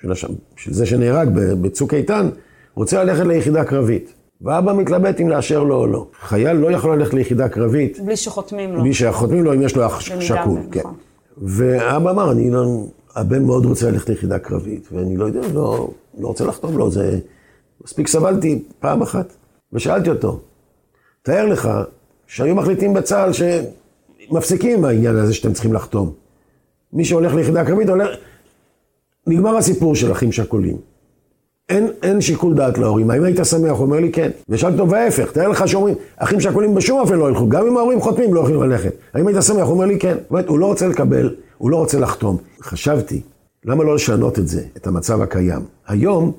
של, של זה שנהרג בצוק איתן, רוצה ללכת ליחידה קרבית. ואבא מתלבט אם לאשר לו או לא. חייל לא יכול ללכת ליחידה קרבית בלי שחותמים לו. בלי שחותמים לו אם יש לו אח שכול. כן. נכון. ואבא אמר, אני לא, הבן מאוד רוצה ללכת ליחידה קרבית, ואני לא יודע, לא, לא רוצה לחתום לו, זה... מספיק סבלתי פעם אחת. ושאלתי אותו, תאר לך שהיו מחליטים בצה"ל שמפסיקים עם העניין הזה שאתם צריכים לחתום. מי שהולך ליחידה קרבית הולך... נגמר הסיפור של אחים שכולים. אין, אין שיקול דעת להורים. האם היית שמח? הוא אומר לי כן. ושאלתי אותו, וההפך, תאר לך שאומרים, אחים שכולים בשום אופן לא ילכו, גם אם ההורים חותמים לא יכולים ללכת. האם היית שמח? הוא אומר לי כן. זאת אומרת, הוא לא רוצה לקבל, הוא לא רוצה לחתום. חשבתי, למה לא לשנות את זה, את המצב הקיים? היום,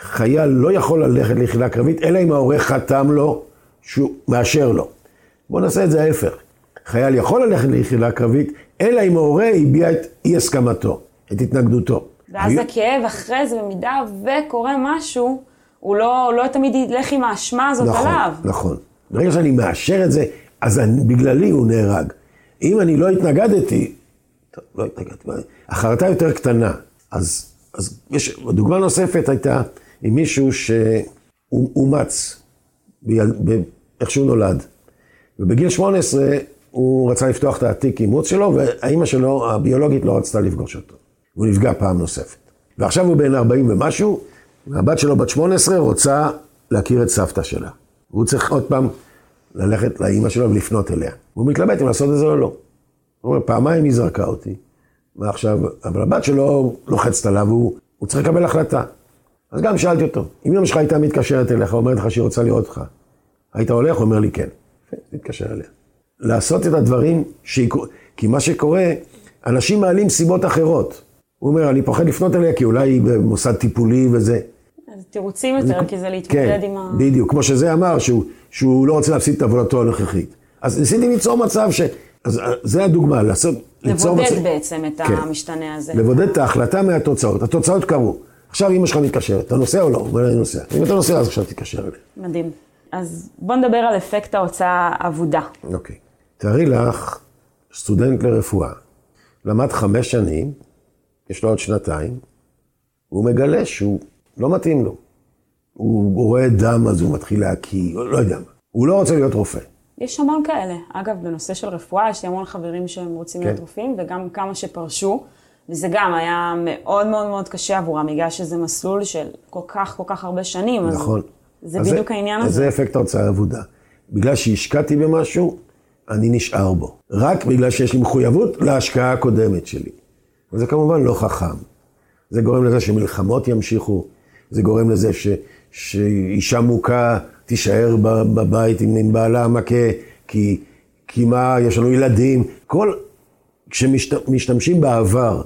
חייל לא יכול ללכת ליחידה קרבית, אלא אם ההורה חתם לו שהוא מאשר לו. בואו נעשה את זה ההפך. חייל יכול ללכת ליחידה קרבית, אלא אם ההורה הביע את אי הסכמתו, את התנגדותו. ואז היו- הכאב אחרי זה, במידה וקורה משהו, הוא לא, לא תמיד ילך עם האשמה הזאת נכון, עליו. נכון. ברגע שאני מאשר את זה, אז אני, בגללי הוא נהרג. אם אני לא התנגדתי, טוב, לא התנגדתי, החרטה יותר קטנה. אז, אז יש, דוגמה נוספת הייתה עם מישהו ביל- ב- איך שהוא נולד. ובגיל 18 הוא רצה לפתוח את התיק אימוץ שלו, והאימא שלו, הביולוגית, לא רצתה לפגוש אותו. הוא נפגע פעם נוספת. ועכשיו הוא בן 40 ומשהו, והבת שלו בת 18 רוצה להכיר את סבתא שלה. והוא צריך עוד פעם ללכת לאימא שלו ולפנות אליה. הוא מתלבט אם לעשות את זה או לא. הוא אומר, פעמיים היא זרקה אותי, ועכשיו, אבל הבת שלו לוחצת עליו, והוא הוא צריך לקבל החלטה. אז גם שאלתי אותו, אם אמא שלך הייתה מתקשרת אליך, אומרת לך שהיא רוצה לראות אותך, היית הולך? הוא אומר לי, כן. תתקשר אליה. לעשות את הדברים, שיקרו, כי מה שקורה, אנשים מעלים סיבות אחרות. הוא אומר, אני פוחד לפנות אליה כי אולי היא במוסד טיפולי וזה. אז תירוצים יותר, כי זה להתמודד כן, עם ה... בדיוק, כמו שזה אמר, שהוא, שהוא לא רוצה להפסיד את עבודתו הנוכחית. אז ניסיתי ליצור מצב ש... אז אה, זה הדוגמה, לעשות... ליצור לבודד מצב- בעצם את כן. המשתנה הזה. לבודד את ההחלטה מהתוצאות. התוצאות קרו. עכשיו אמא שלך מתקשרת, אתה נוסע או לא? הוא אומר, אני נוסע. אם אתה נוסע, אז עכשיו תתקשר אליה. מדהים. אז בוא נדבר על אפקט ההוצאה האבודה. אוקיי. תארי לך, סטודנט לרפואה, למד חמש שנים, יש לו עוד שנתיים, והוא מגלה שהוא לא מתאים לו. הוא רואה דם, אז הוא מתחיל להקיא, לא יודע מה. הוא לא רוצה להיות רופא. יש המון כאלה. אגב, בנושא של רפואה, יש לי המון חברים שהם רוצים להיות כן. רופאים, וגם כמה שפרשו. וזה גם היה מאוד מאוד מאוד קשה עבורם, בגלל שזה מסלול של כל כך כל כך הרבה שנים. אז נכון. זה אז בדיוק העניין אז הזה. זה אפקט ההוצאה האבודה. בגלל שהשקעתי במשהו, אני נשאר בו. רק בגלל שיש לי מחויבות להשקעה הקודמת שלי. וזה כמובן לא חכם. זה גורם לזה שמלחמות ימשיכו, זה גורם לזה ש, שאישה מוכה תישאר בבית עם, בעלה המכה, כי, כי מה, יש לנו ילדים. כל, כשמשתמשים בעבר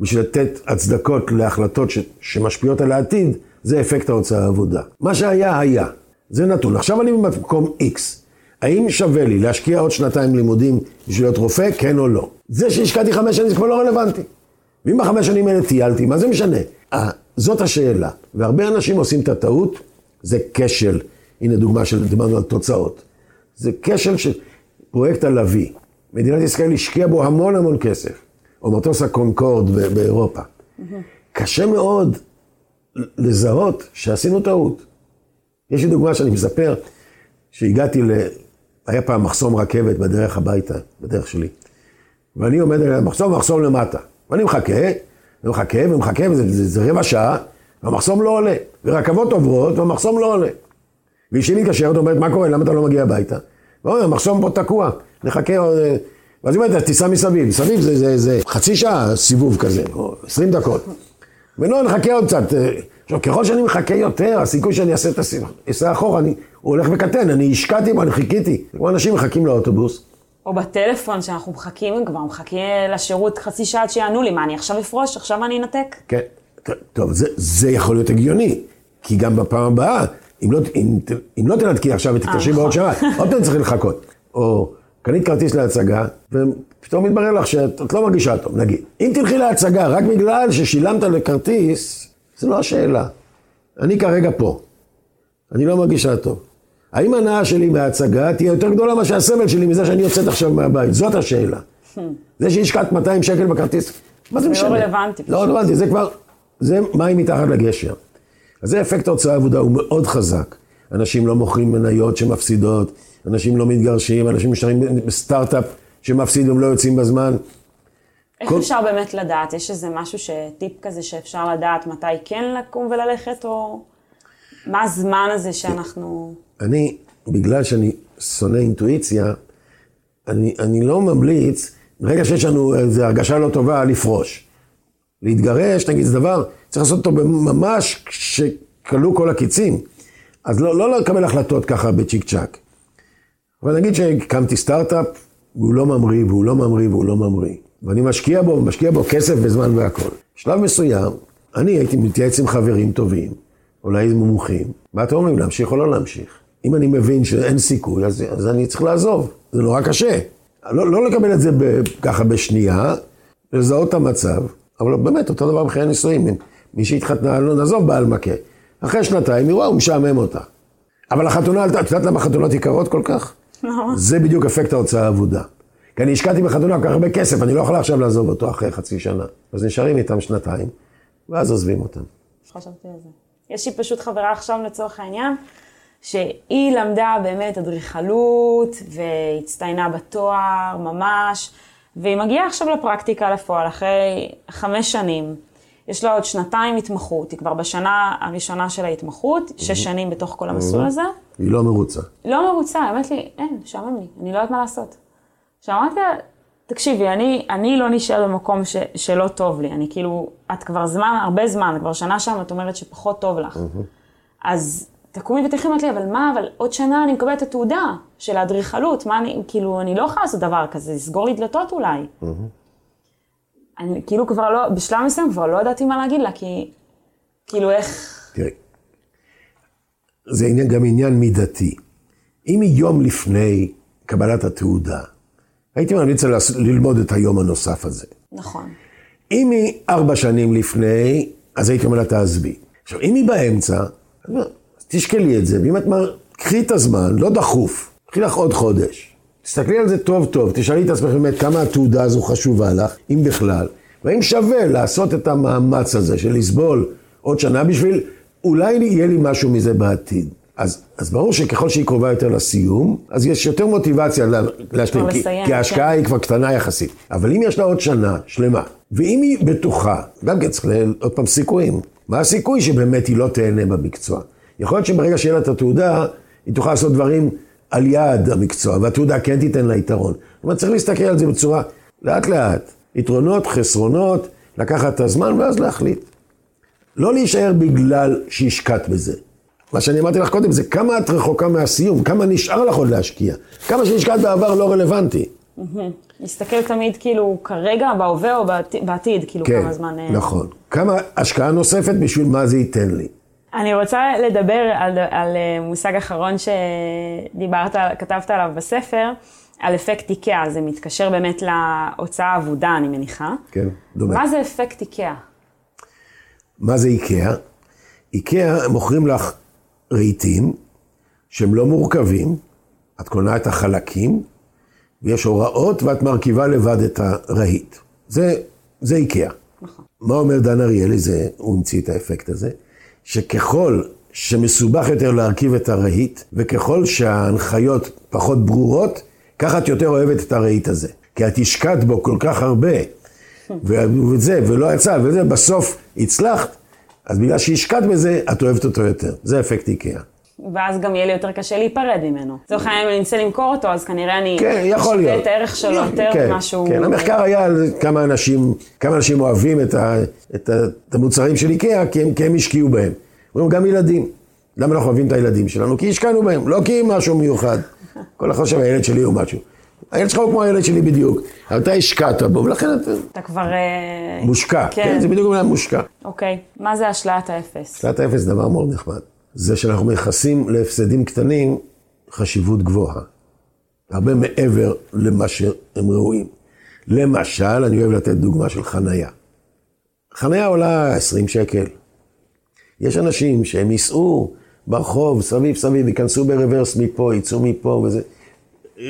בשביל לתת הצדקות להחלטות ש, שמשפיעות על העתיד, זה אפקט ההוצאה העבודה. מה שהיה, היה. זה נתון. עכשיו אני במקום X. האם שווה לי להשקיע עוד שנתיים לימודים בשביל להיות רופא, כן או לא? זה שהשקעתי חמש שנים זה כבר לא רלוונטי. ואם בחמש שנים האלה טיילתי, מה זה משנה? אה, זאת השאלה. והרבה אנשים עושים את הטעות, זה כשל. הנה דוגמה של, דיברנו על תוצאות. זה כשל של פרויקט הלוי. מדינת ישראל השקיעה בו המון המון כסף. או מטוס הקונקורד באירופה. קשה מאוד לזהות שעשינו טעות. יש לי דוגמה שאני מספר, שהגעתי. היה פעם מחסום רכבת בדרך הביתה, בדרך שלי. ואני עומד על המחסום, המחסום למטה. ואני מחכה, ומחכה, ומחכה, וזה זה, זה רבע שעה, והמחסום לא עולה. ורכבות עוברות, והמחסום לא עולה. ואשתי מתקשרת, אומרת, מה קורה, למה אתה לא מגיע הביתה? ואומר, המחסום פה תקוע, נחכה עוד... אה." ואז היא אומרת, תיסע מסביב. מסביב זה, זה, זה חצי שעה סיבוב כזה, או עשרים דקות. ולא, נחכה עוד קצת. אה, עכשיו, ככל שאני מחכה יותר, הסיכוי שאני אעשה את אסע אחורה, אני, הוא הולך וקטן, אני השקעתי בו, אני חיכיתי. כמו אנשים מחכים לאוטובוס, או בטלפון, שאנחנו מחכים, כבר מחכה לשירות חצי שעה עד שיענו לי, מה, אני עכשיו אפרוש, עכשיו אני אנתק? כן, טוב, זה, זה יכול להיות הגיוני, כי גם בפעם הבאה, אם לא, אם, אם לא תנתקי עכשיו ותתקשרי נכון. בעוד שעה, עוד פעם צריך לחכות. או קנית כרטיס להצגה, ופתאום מתברר לך שאת לא מרגישה טוב, נגיד. אם תלכי להצגה רק בגלל ששילמת לכרטיס, זה לא השאלה. אני כרגע פה, אני לא מרגישה טוב. האם ההנאה שלי מההצגה תהיה יותר גדולה מאשר הסבל שלי מזה שאני יוצאת עכשיו מהבית? זאת השאלה. זה שהשקעת 200 שקל בכרטיס, מה זה לא משנה? רלוונטי לא רלוונטי, זה כבר, זה מים מתחת לגשר. אז זה אפקט ההוצאה עבודה, הוא מאוד חזק. אנשים לא מוכרים מניות שמפסידות, אנשים לא מתגרשים, אנשים משתרים בסטארט-אפ שמפסיד והם לא יוצאים בזמן. איך כל- אפשר באמת לדעת? יש איזה משהו, ש- טיפ כזה שאפשר לדעת מתי כן לקום וללכת, או מה הזמן הזה שאנחנו... אני, בגלל שאני שונא אינטואיציה, אני, אני לא ממליץ, ברגע שיש לנו איזו הרגשה לא טובה, לפרוש. להתגרש, נגיד, זה דבר, צריך לעשות אותו ממש כשכלו כל הקיצים. אז לא, לא לקבל החלטות ככה בצ'יק צ'אק. אבל נגיד שהקמתי סטארט-אפ, והוא לא ממריא, והוא לא ממריא, והוא לא ממריא. ואני משקיע בו, משקיע בו כסף וזמן והכול. בשלב מסוים, אני הייתי מתייעץ עם חברים טובים, אולי עם מומחים, ואתם אומרים להמשיך או לא להמשיך. אם אני מבין שאין סיכוי, אז, אז אני צריך לעזוב. זה נורא קשה. לא, לא לקבל את זה ב, ככה בשנייה, לזהות את המצב, אבל באמת, אותו דבר בחיי נישואים. אם מי שהתחתנה, לא נעזוב בעל מכה. אחרי שנתיים, היא רואה, הוא משעמם אותה. אבל החתונה, את יודעת למה חתונות יקרות כל כך? זה בדיוק אפקט ההוצאה האבודה. כי אני השקעתי בחתונה כל כך הרבה כסף, אני לא יכול עכשיו לעזוב אותו אחרי חצי שנה. אז נשארים איתם שנתיים, ואז עוזבים אותם. חשבתי על זה. יש לי פשוט חברה עכשיו לצורך העניין, שהיא למדה באמת אדריכלות והצטיינה בתואר ממש, והיא מגיעה עכשיו לפרקטיקה לפועל אחרי חמש שנים. יש לה עוד שנתיים התמחות, היא כבר בשנה הראשונה של ההתמחות, שש שנים בתוך כל המסלול הזה. היא לא מרוצה. לא מרוצה, האמת לי, אין, משעמם לי, אני לא יודעת מה לעשות. עכשיו אמרתי לה, תקשיבי, אני, אני לא נשאר במקום ש, שלא טוב לי, אני כאילו, את כבר זמן, הרבה זמן, כבר שנה שם, את אומרת שפחות טוב לך. אז תקומי ותלכי, אמרת לי, אבל מה, אבל עוד שנה אני מקבלת את התעודה של האדריכלות, מה אני, כאילו, אני לא יכולה לעשות דבר כזה, לסגור לי דלתות אולי. אני כאילו כבר לא, בשלב מסוים כבר לא ידעתי מה להגיד לה, כי כאילו איך... תראי, זה עניין, גם עניין מידתי. אם היא יום לפני קבלת התעודה, הייתי ממליץ לה ללמוד את היום הנוסף הזה. נכון. אם היא ארבע שנים לפני, אז הייתי אומר לה, תעזבי. עכשיו, אם היא באמצע, אז תשקלי את זה, ואם את אומר, קחי את הזמן, לא דחוף, קחי לך עוד חודש. תסתכלי על זה טוב טוב, תשאלי את עצמך באמת כמה התעודה הזו חשובה לך, אם בכלל, והאם שווה לעשות את המאמץ הזה של לסבול עוד שנה בשביל, אולי יהיה לי משהו מזה בעתיד. אז, אז ברור שככל שהיא קרובה יותר לסיום, אז יש יותר מוטיבציה לה, להשלים, כי, לסיים, כי ההשקעה כן. היא כבר קטנה יחסית. אבל אם יש לה עוד שנה שלמה, ואם היא בטוחה, גם כן צריך ל- עוד פעם סיכויים, מה הסיכוי שבאמת היא לא תהנה במקצוע? יכול להיות שברגע שיהיה לה את התעודה, היא תוכל לעשות דברים על יעד המקצוע, והתעודה כן תיתן לה יתרון. זאת אומרת, צריך להסתכל על זה בצורה לאט לאט. יתרונות, חסרונות, לקחת את הזמן ואז להחליט. לא להישאר בגלל שהשקעת בזה. מה שאני אמרתי לך קודם זה כמה את רחוקה מהסיום, כמה נשאר לך עוד להשקיע. כמה שהשקעת בעבר לא רלוונטי. להסתכל תמיד כאילו כרגע, בהווה או בעתיד, כאילו כן, כמה זמן... אה, נכון. כמה השקעה נוספת בשביל מה זה ייתן לי. אני רוצה לדבר על, על אה, מושג אחרון שדיברת, כתבת עליו בספר, על אפקט איקאה. זה מתקשר באמת להוצאה האבודה, אני מניחה. כן, דומה. מה זה אפקט איקאה? מה זה איקאה? איקאה מוכרים לך רהיטים שהם לא מורכבים, את קונה את החלקים, ויש הוראות ואת מרכיבה לבד את הרהיט. זה, זה איקאה. נכון. מה אומר דן אריאלי? זה, הוא המציא את האפקט הזה, שככל שמסובך יותר להרכיב את הרהיט, וככל שההנחיות פחות ברורות, ככה את יותר אוהבת את הרהיט הזה. כי את השקעת בו כל כך הרבה, וזה, ולא יצא, וזה, בסוף הצלחת, אז בגלל שהשקעת בזה, את אוהבת אותו יותר. זה אפקט איקאה. ואז גם יהיה לי יותר קשה להיפרד ממנו. לצורך העניין, אם אני אנסה למכור אותו, אז כנראה אני כן, יכול להיות. את הערך שלו יותר כן, ממה שהוא... כן, המחקר היה על כמה אנשים, כמה אנשים אוהבים את, ה, את, ה, את המוצרים של איקאה, כי הם, כי הם השקיעו בהם. אומרים, גם ילדים. למה אנחנו אוהבים את הילדים שלנו? כי השקענו בהם, לא כי משהו מיוחד. כל אחד חושב, הילד שלי הוא משהו. הילד שלך הוא כמו הילד שלי בדיוק. אבל אתה השקעת בו, ולכן אתה אתה כבר... אה, מושקע. כן. כן, זה בדיוק כמו מושקע. אוקיי. מה זה אשליית האפס? תחילת האפס זה דבר מאוד נחמד. זה שאנחנו מייחסים להפסדים קטנים חשיבות גבוהה. הרבה מעבר למה שהם ראויים. למשל, אני אוהב לתת דוגמה של חנייה. חנייה עולה 20 שקל. יש אנשים שהם ייסעו ברחוב, סביב סביב, ייכנסו ברוורס מפה, יצאו מפה וזה.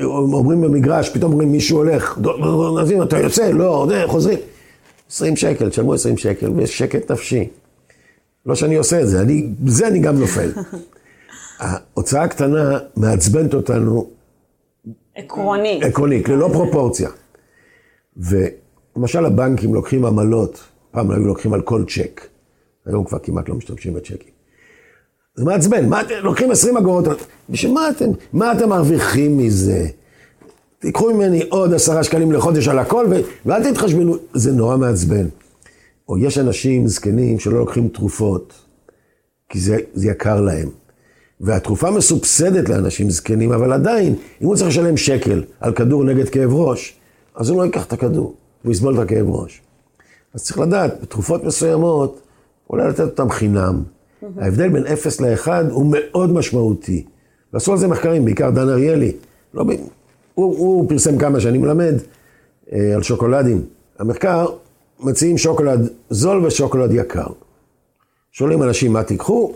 אומרים במגרש, פתאום אומרים מישהו הולך, "דו- דו- דו- נזים, אתה יוצא, לא, זה, חוזרים. 20 שקל, תשלמו 20 שקל, ויש שקט נפשי. לא שאני עושה את זה, אני, בזה אני גם נופל. ההוצאה הקטנה מעצבנת אותנו עקרוני. עקרונית, ללא פרופורציה. ולמשל הבנקים לוקחים עמלות, פעם היו לוקחים על כל צ'ק, היום כבר כמעט לא משתמשים בצ'קים. זה מעצבן, מה אתם, לוקחים 20 אגורות, בשביל מה אתם, מה אתם מרוויחים מזה? תיקחו ממני עוד עשרה שקלים לחודש על הכל, ו... ואל תתחשבנו, זה נורא מעצבן. או יש אנשים זקנים שלא לוקחים תרופות, כי זה, זה יקר להם. והתרופה מסובסדת לאנשים זקנים, אבל עדיין, אם הוא צריך לשלם שקל על כדור נגד כאב ראש, אז הוא לא ייקח את הכדור, הוא יסבול את הכאב ראש. אז צריך לדעת, בתרופות מסוימות, אולי לתת אותן חינם. ההבדל בין 0 ל-1 הוא מאוד משמעותי. ועשו על זה מחקרים, בעיקר דן אריאלי. לא, הוא, הוא פרסם כמה שאני מלמד אה, על שוקולדים. המחקר, מציעים שוקולד זול ושוקולד יקר. שואלים אנשים מה תיקחו,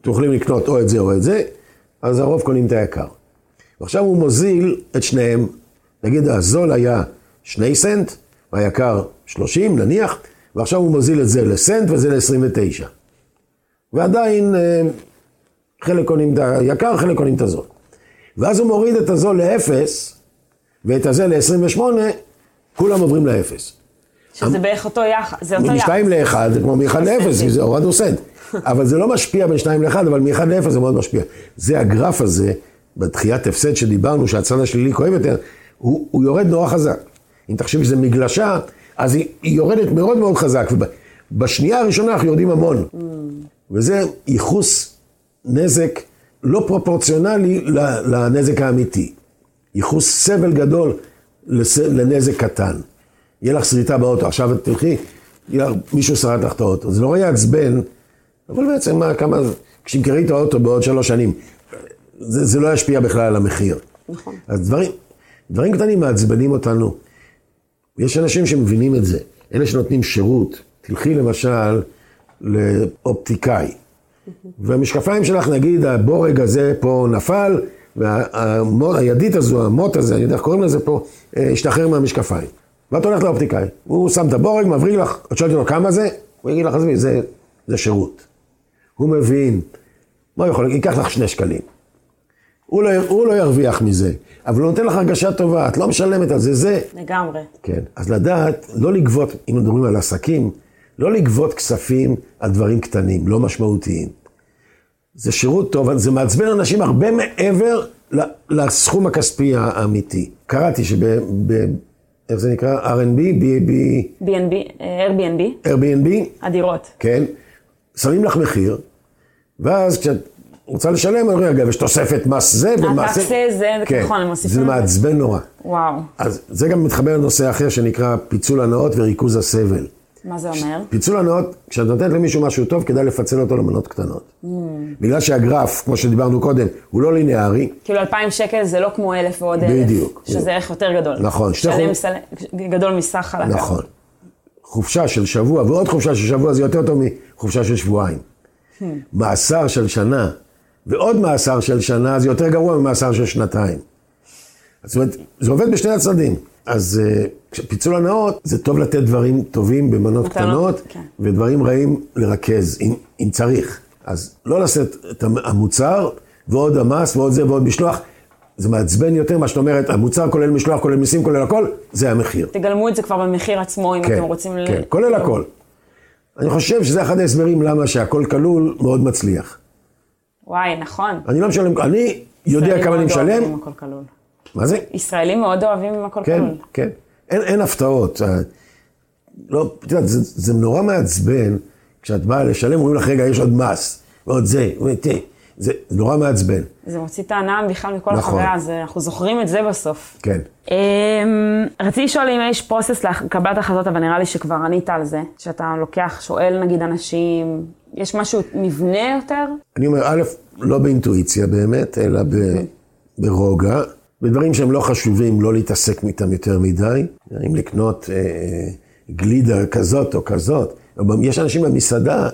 אתם יכולים לקנות או את זה או את זה, אז הרוב קונים את היקר. ועכשיו הוא מוזיל את שניהם, נגיד הזול היה שני סנט, והיקר 30 נניח, ועכשיו הוא מוזיל את זה לסנט וזה ל-29. ועדיין אה, חלק קונים את היקר, חלק קונים את הזול. ואז הוא מוריד את הזול לאפס, ואת הזה ל-28, כולם עוברים לאפס. שזה בערך אותו יחס, זה אותו יחס. משתיים לאחד זה כמו מאחד לאפס, כי זה הורדנו סנט. אבל זה לא משפיע בין שתיים לאחד, אבל מאחד לאפס זה מאוד משפיע. זה הגרף הזה, בתחיית הפסד שדיברנו, שהצד השלילי כואב יותר, הוא, הוא יורד נורא חזק. אם תחשבי שזה מגלשה, אז היא, היא יורדת מאוד מאוד חזק. ובשנייה הראשונה אנחנו יורדים המון. וזה ייחוס נזק לא פרופורציונלי לנזק האמיתי. ייחוס סבל גדול לנזק קטן. יהיה לך שריטה באוטו, עכשיו את תלכי, יהיה לך מישהו שרד לך את האוטו. זה לא יעצבן, אבל בעצם מה, כמה, כשתמכרי את האוטו בעוד שלוש שנים, זה, זה לא ישפיע בכלל על המחיר. נכון. אז דברים, דברים קטנים מעצבנים אותנו. יש אנשים שמבינים את זה. אלה שנותנים שירות, תלכי למשל לאופטיקאי, והמשקפיים שלך, נגיד, הבורג הזה פה נפל, והידית הזו, המוט הזה, אני יודע איך קוראים לזה פה, אה, השתחרר מהמשקפיים. ואת הולכת לאופטיקאי, הוא שם את הבורג, מבריג לך, את שואלת אותו כמה זה, הוא יגיד לך, עזבי, זה, זה שירות. הוא מבין, מה הוא יכול, ייקח לך שני שקלים. הוא לא, הוא לא ירוויח מזה, אבל הוא נותן לך הרגשה טובה, את לא משלמת על זה, זה... לגמרי. כן, אז לדעת, לא לגבות, אם מדברים על עסקים, לא לגבות כספים על דברים קטנים, לא משמעותיים. זה שירות טוב, זה מעצבן אנשים הרבה מעבר לסכום הכספי האמיתי. קראתי שב... ב, איך זה נקרא? R&B? B&B? B&B, Airbnb. Airbnb. הדירות. כן. שמים לך מחיר, ואז כשאת רוצה לשלם, אומרים, אגב, יש תוספת מס זה ומס זה. הטקסי זה, כן. נכון, הם מוסיפים. זה מעצבן נורא. וואו. אז זה גם מתחבר לנושא אחר שנקרא פיצול הנאות וריכוז הסבל. מה זה אומר? פיצול הנאות, כשאת נותנת למישהו משהו טוב, כדאי לפצל אותו למנות קטנות. Mm. בגלל שהגרף, כמו שדיברנו קודם, הוא לא ליניארי. כאילו 2,000 שקל זה לא כמו אלף ועוד אלף. בדיוק. שזה ערך יותר גדול. נכון. שלם סל... גדול מסך חלקה. נכון. חופשה של שבוע ועוד חופשה של שבוע זה יותר טוב מחופשה של שבועיים. Hmm. מאסר של שנה ועוד מאסר של שנה זה יותר גרוע ממאסר של שנתיים. זאת אומרת, זה עובד בשני הצדדים. אז uh, פיצול הנאות, זה טוב לתת דברים טובים במנות קטנות, כן. ודברים רעים לרכז, אם, אם צריך. אז לא לשאת את המוצר, ועוד המס, ועוד זה, ועוד משלוח. זה מעצבן יותר, מה שאת אומרת, המוצר כולל משלוח, כולל מיסים, כולל הכל, זה המחיר. תגלמו את זה כבר במחיר עצמו, אם כן, אתם רוצים... כן, ל... כולל הכל. אני חושב שזה אחד ההסברים למה שהכל כלול מאוד מצליח. וואי, נכון. אני לא משלם, אני יודע כמה אני משלם. מה זה? ישראלים מאוד אוהבים עם הכל כן, כלול. כן, אין, אין הפתעות. אה, לא, את יודעת, זה, זה נורא מעצבן, כשאת באה לשלם, אומרים לך, רגע, יש עוד מס, ועוד זה, ותראה, זה נורא מעצבן. זה מוציא את הנעם בכלל מכל נכון. החוויה, הזה, אנחנו זוכרים את זה בסוף. כן. Um, רציתי לשאול אם יש פרוסס לקבלת החלטות, אבל נראה לי שכבר ענית על זה, שאתה לוקח, שואל נגיד אנשים, יש משהו מבנה יותר? אני אומר, א', לא באינטואיציה באמת, אלא ברוגע. בדברים שהם לא חשובים, לא להתעסק איתם יותר מדי. אם לקנות אה, גלידה כזאת או כזאת. יש אנשים במסעדה,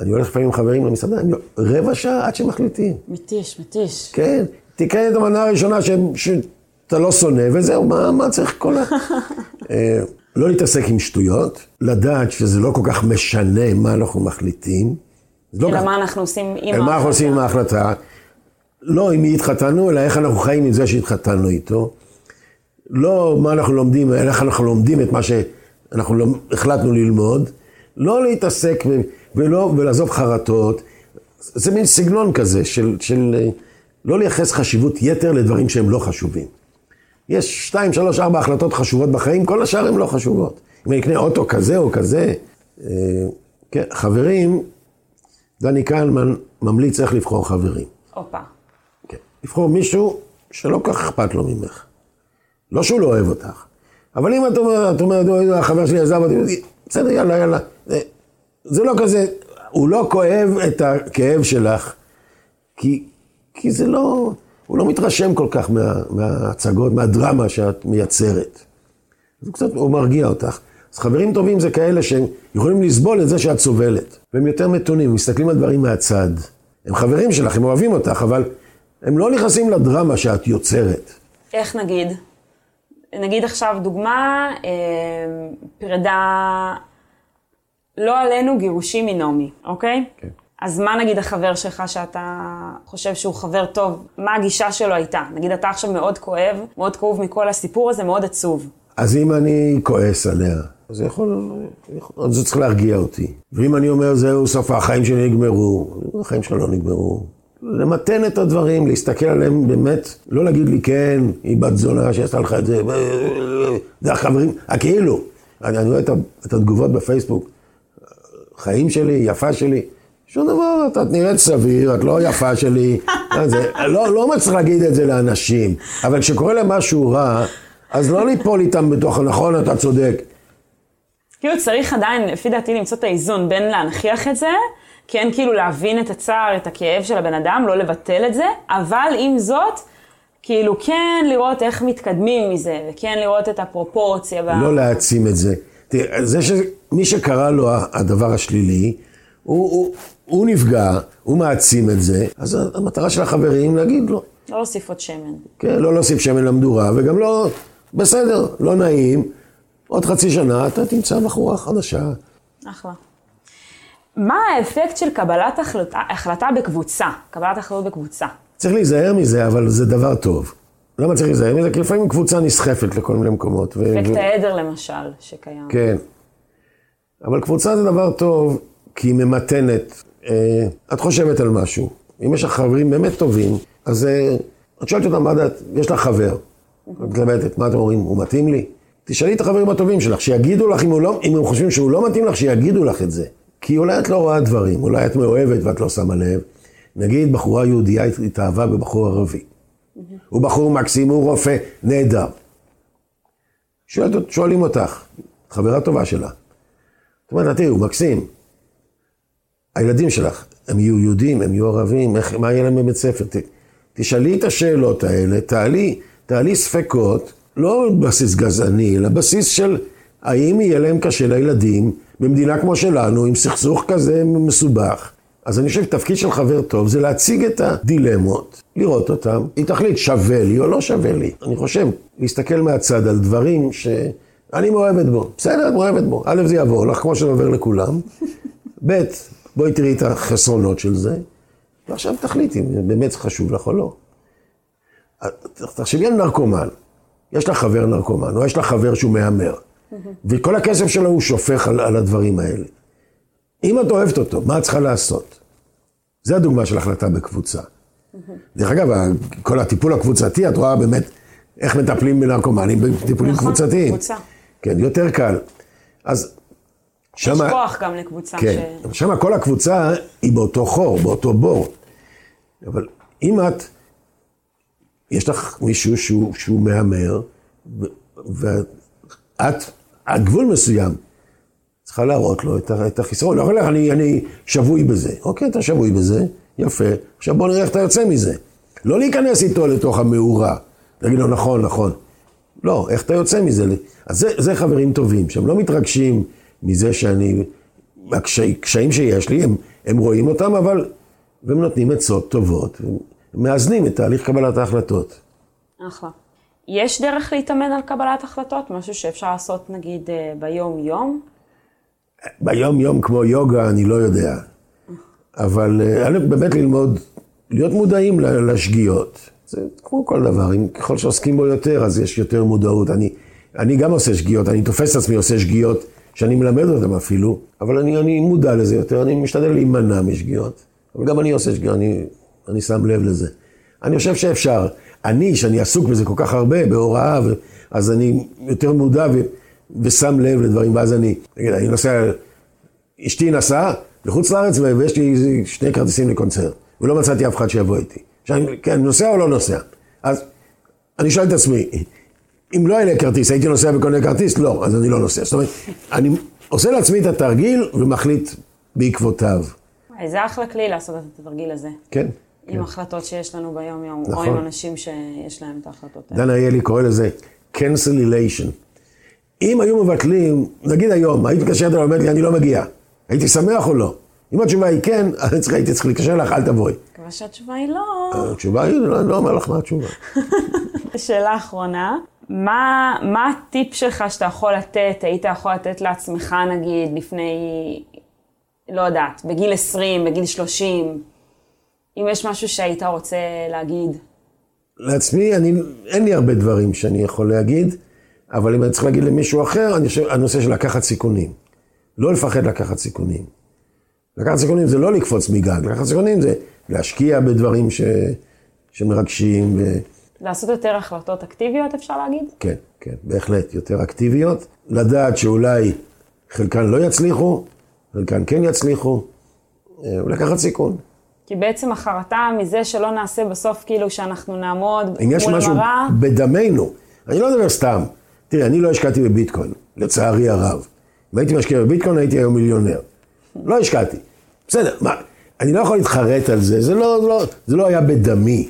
אני הולך לפעמים עם חברים למסעדה, הם רבע שעה עד שמחליטים. מתיש, מתיש. כן, תקרא את המנה הראשונה ש, שאתה לא שונא, וזהו, מה, מה צריך כל ה... אה, לא להתעסק עם שטויות, לדעת שזה לא כל כך משנה מה אנחנו מחליטים. לא אלא כך... מה אנחנו עושים עם ההחלטה. מה אנחנו עושים עם ההחלטה. לא עם מי התחתנו, אלא איך אנחנו חיים עם זה שהתחתנו איתו. לא מה אנחנו לומדים, אלא איך אנחנו לומדים את מה שאנחנו החלטנו ללמוד. לא להתעסק ולא, ולעזוב חרטות. זה מין סגנון כזה של, של לא לייחס חשיבות יתר לדברים שהם לא חשובים. יש שתיים, שלוש, ארבע החלטות חשובות בחיים, כל השאר הן לא חשובות. אם אני אקנה אוטו כזה או כזה, אה, כן, חברים, דני קלמן ממליץ איך לבחור חברים. הופה. לבחור מישהו שלא כך אכפת לו ממך. לא שהוא לא אוהב אותך. אבל אם את אומרת, את אומרת, החבר שלי עזב אותי, בסדר, יאללה, יאללה. זה לא כזה, הוא לא כואב את הכאב שלך, כי, כי זה לא, הוא לא מתרשם כל כך מה, מההצגות, מהדרמה שאת מייצרת. הוא קצת, הוא מרגיע אותך. אז חברים טובים זה כאלה שהם יכולים לסבול את זה שאת סובלת. והם יותר מתונים, מסתכלים על דברים מהצד. הם חברים שלך, הם אוהבים אותך, אבל הם לא נכנסים לדרמה שאת יוצרת. איך נגיד? נגיד עכשיו דוגמה, אה, פרידה, לא עלינו, גירושים מנעמי, אוקיי? כן. אז מה נגיד החבר שלך שאתה חושב שהוא חבר טוב, מה הגישה שלו הייתה? נגיד אתה עכשיו מאוד כואב, מאוד כאוב מכל הסיפור הזה, מאוד עצוב. אז אם אני כועס עליה, אז זה יכול, יכול זה צריך להרגיע אותי. ואם אני אומר, זהו, סוף החיים שלי נגמרו, החיים שלה לא נגמרו. למתן את הדברים, להסתכל עליהם באמת, לא להגיד לי, כן, היא בת זונה שעשתה לך את זה, זה החברים, הכאילו. אני, אני רואה את התגובות בפייסבוק, חיים שלי, יפה שלי. שום דבר, את נראית סביר, את לא יפה שלי. זה, לא, לא מצליח להגיד את זה לאנשים, אבל כשקורה להם משהו רע, אז לא ליפול איתם בתוך, נכון, אתה צודק. כאילו צריך עדיין, לפי דעתי, למצוא את האיזון בין להנכיח את זה, כן, כאילו להבין את הצער, את הכאב של הבן אדם, לא לבטל את זה, אבל עם זאת, כאילו כן לראות איך מתקדמים מזה, וכן לראות את הפרופורציה. לא להעצים את זה. תראה, זה שמי שקרה לו הדבר השלילי, הוא, הוא, הוא נפגע, הוא מעצים את זה, אז המטרה של החברים להגיד לו. לא להוסיף עוד שמן. כן, לא להוסיף שמן למדורה, וגם לא, בסדר, לא נעים. עוד חצי שנה אתה תמצא בחורה חדשה. אחלה. מה האפקט של קבלת החלטה, החלטה בקבוצה, קבלת אחריות בקבוצה? צריך להיזהר מזה, אבל זה דבר טוב. למה צריך להיזהר מזה? כי לפעמים קבוצה נסחפת לכל מיני מקומות. אפקט. העדר למשל, שקיים. כן. אבל קבוצה זה דבר טוב, כי היא ממתנת. אה, את חושבת על משהו. אם יש לך חברים באמת טובים, אז אה, את שואלת אותם, מה דעת, יש לך חבר. את מתלבטת, מה אתם אומרים, הוא מתאים לי? תשאלי את החברים הטובים שלך, שיגידו לך, אם, לא, אם הם חושבים שהוא לא מתאים לך, שיגידו לך את זה. כי אולי את לא רואה דברים, אולי את מאוהבת ואת לא שמה לב. נגיד בחורה יהודייה התאהבה בבחור ערבי. הוא בחור מקסים, הוא רופא, נהדר. שואלת, שואלים אותך, חברה טובה שלה. את אומרת, תראי, הוא מקסים. הילדים שלך, הם יהיו יהודים, הם יהיו ערבים, איך, מה יהיה להם בבית ספר? ת, תשאלי את השאלות האלה, תעלי, תעלי ספקות, לא בסיס גזעני, אלא בסיס של האם יהיה להם קשה לילדים במדינה כמו שלנו, עם סכסוך כזה מסובך. אז אני חושב שתפקיד של חבר טוב זה להציג את הדילמות, לראות אותם, היא תחליט שווה לי או לא שווה לי. אני חושב, להסתכל מהצד על דברים שאני מאוהבת בו. בסדר, את מאוהבת בו. א', זה יעבור לך כמו שזה עובר לכולם. ב', בואי תראי את החסרונות של זה, ועכשיו תחליטי אם באמת חשוב לך או לא. תחשבי על נרקומן. יש לך חבר נרקומן, או יש לך חבר שהוא מהמר. וכל הכסף שלו הוא שופך על, על הדברים האלה. אם את אוהבת אותו, מה את צריכה לעשות? זה הדוגמה של החלטה בקבוצה. דרך אגב, כל הטיפול הקבוצתי, את רואה באמת איך מטפלים בנרקומנים בטיפולים נכון, קבוצתיים. כן, יותר קל. אז שמה... יש כוח גם לקבוצה. כן, ש... שמה כל הקבוצה היא באותו חור, באותו בור. אבל אם את, יש לך מישהו שהוא, שהוא מהמר, ואת עד גבול מסוים, צריכה להראות לו את החיסרון. לא יכול לך, אני, אני שבוי בזה. אוקיי, אתה שבוי בזה, יפה. עכשיו בוא נראה איך אתה יוצא מזה. לא להיכנס איתו לתוך המאורה. להגיד לו, נכון, נכון. לא, איך אתה יוצא מזה? אז זה, זה חברים טובים, שהם לא מתרגשים מזה שאני, הקשיים שיש לי, הם, הם רואים אותם, אבל, והם נותנים עצות טובות, מאזנים את תהליך קבלת ההחלטות. אחלה. יש דרך להתאמן על קבלת החלטות? משהו שאפשר לעשות נגיד אה, ביום-יום? ביום-יום כמו יוגה, אני לא יודע. אבל אה, באמת ללמוד, להיות מודעים לשגיאות. זה כמו כל דבר, אם ככל שעוסקים בו יותר, אז יש יותר מודעות. אני, אני גם עושה שגיאות, אני תופס את עצמי עושה שגיאות שאני מלמד אותם אפילו, אבל אני, אני מודע לזה יותר, אני משתדל להימנע משגיאות. אבל גם אני עושה שגיאות, אני, אני שם לב לזה. אני חושב שאפשר. אני, שאני עסוק בזה כל כך הרבה, בהוראה, ו... אז אני יותר מודע ו... ושם לב לדברים, ואז אני, נגיד, אני נוסע, אשתי נסעה לחוץ לארץ, ויש לי שני כרטיסים לקונצרט, ולא מצאתי אף אחד שיבוא איתי. עכשיו, כן, נוסע או לא נוסע? אז אני שואל את עצמי, אם לא היה לי כרטיס, הייתי נוסע וקונה כרטיס? לא, אז אני לא נוסע. זאת אומרת, אני עושה לעצמי את התרגיל ומחליט בעקבותיו. זה אחלה כלי לעשות את התרגיל הזה. כן. עם כן. החלטות שיש לנו ביום-יום, נכון. או עם אנשים שיש להם את ההחלטות האלה. דן אריאלי קורא לזה cancellation. אם היו מבטלים, נגיד היום, היית מתקשרת אליי ואומרת לי, אני לא מגיע. הייתי שמח או לא? אם התשובה היא כן, הייתי צריך להתקשר לך, אל תבואי. מקווה שהתשובה היא לא. התשובה היא, אני לא אומר לך מה התשובה. שאלה אחרונה, מה, מה הטיפ שלך שאתה יכול לתת, היית יכול לתת לעצמך נגיד לפני לא יודעת, בגיל 20, בגיל 30, אם יש משהו שהיית רוצה להגיד. לעצמי, אני, אין לי הרבה דברים שאני יכול להגיד, אבל אם אני צריך להגיד למישהו אחר, אני חושב, הנושא של לקחת סיכונים. לא לפחד לקחת סיכונים. לקחת סיכונים זה לא לקפוץ מגג, לקחת סיכונים זה להשקיע בדברים ש, שמרגשים. ו... לעשות יותר החלטות אקטיביות, אפשר להגיד? כן, כן, בהחלט, יותר אקטיביות. לדעת שאולי חלקן לא יצליחו, חלקן כן יצליחו, אה, ולקחת סיכון. כי בעצם החרטה מזה שלא נעשה בסוף, כאילו שאנחנו נעמוד מול מראה... אם יש משהו בדמנו, אני לא מדבר סתם. תראי, אני לא השקעתי בביטקוין, לצערי הרב. אם הייתי משקיע בביטקוין, הייתי היום מיליונר. לא השקעתי. בסדר, מה, אני לא יכול להתחרט על זה, זה לא, לא, זה לא היה בדמי.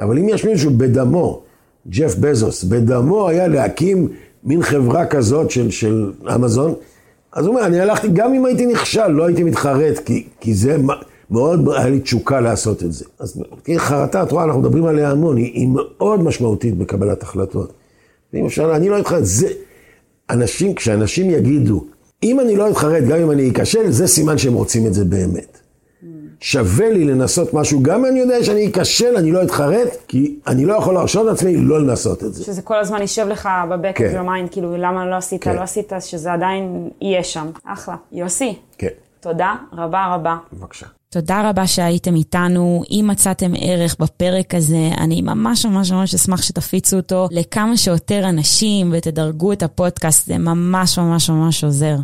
אבל אם יש מישהו בדמו, ג'ף בזוס, בדמו היה להקים מין חברה כזאת של, של אמזון, אז הוא אומר, אני הלכתי, גם אם הייתי נכשל, לא הייתי מתחרט, כי, כי זה מאוד, היה לי תשוקה לעשות את זה. אז חרטה, את רואה, אנחנו מדברים עליה המון, היא, היא מאוד משמעותית בקבלת החלטות. ואם אפשר, אני לא אתחרט, זה, אנשים, כשאנשים יגידו, אם אני לא אתחרט, גם אם אני אכשל, זה סימן שהם רוצים את זה באמת. שווה לי לנסות משהו, גם אם אני יודע שאני אכשל, אני לא אתחרט, כי אני לא יכול להרשות לעצמי לא לנסות את זה. שזה כל הזמן יישב לך ב back כן. mind, כאילו, למה לא עשית, כן. לא עשית, שזה עדיין יהיה שם. אחלה. יוסי. כן. תודה רבה רבה. בבקשה. תודה רבה שהייתם איתנו. אם מצאתם ערך בפרק הזה, אני ממש ממש ממש אשמח שתפיצו אותו לכמה שיותר אנשים ותדרגו את הפודקאסט, זה ממש ממש ממש עוזר.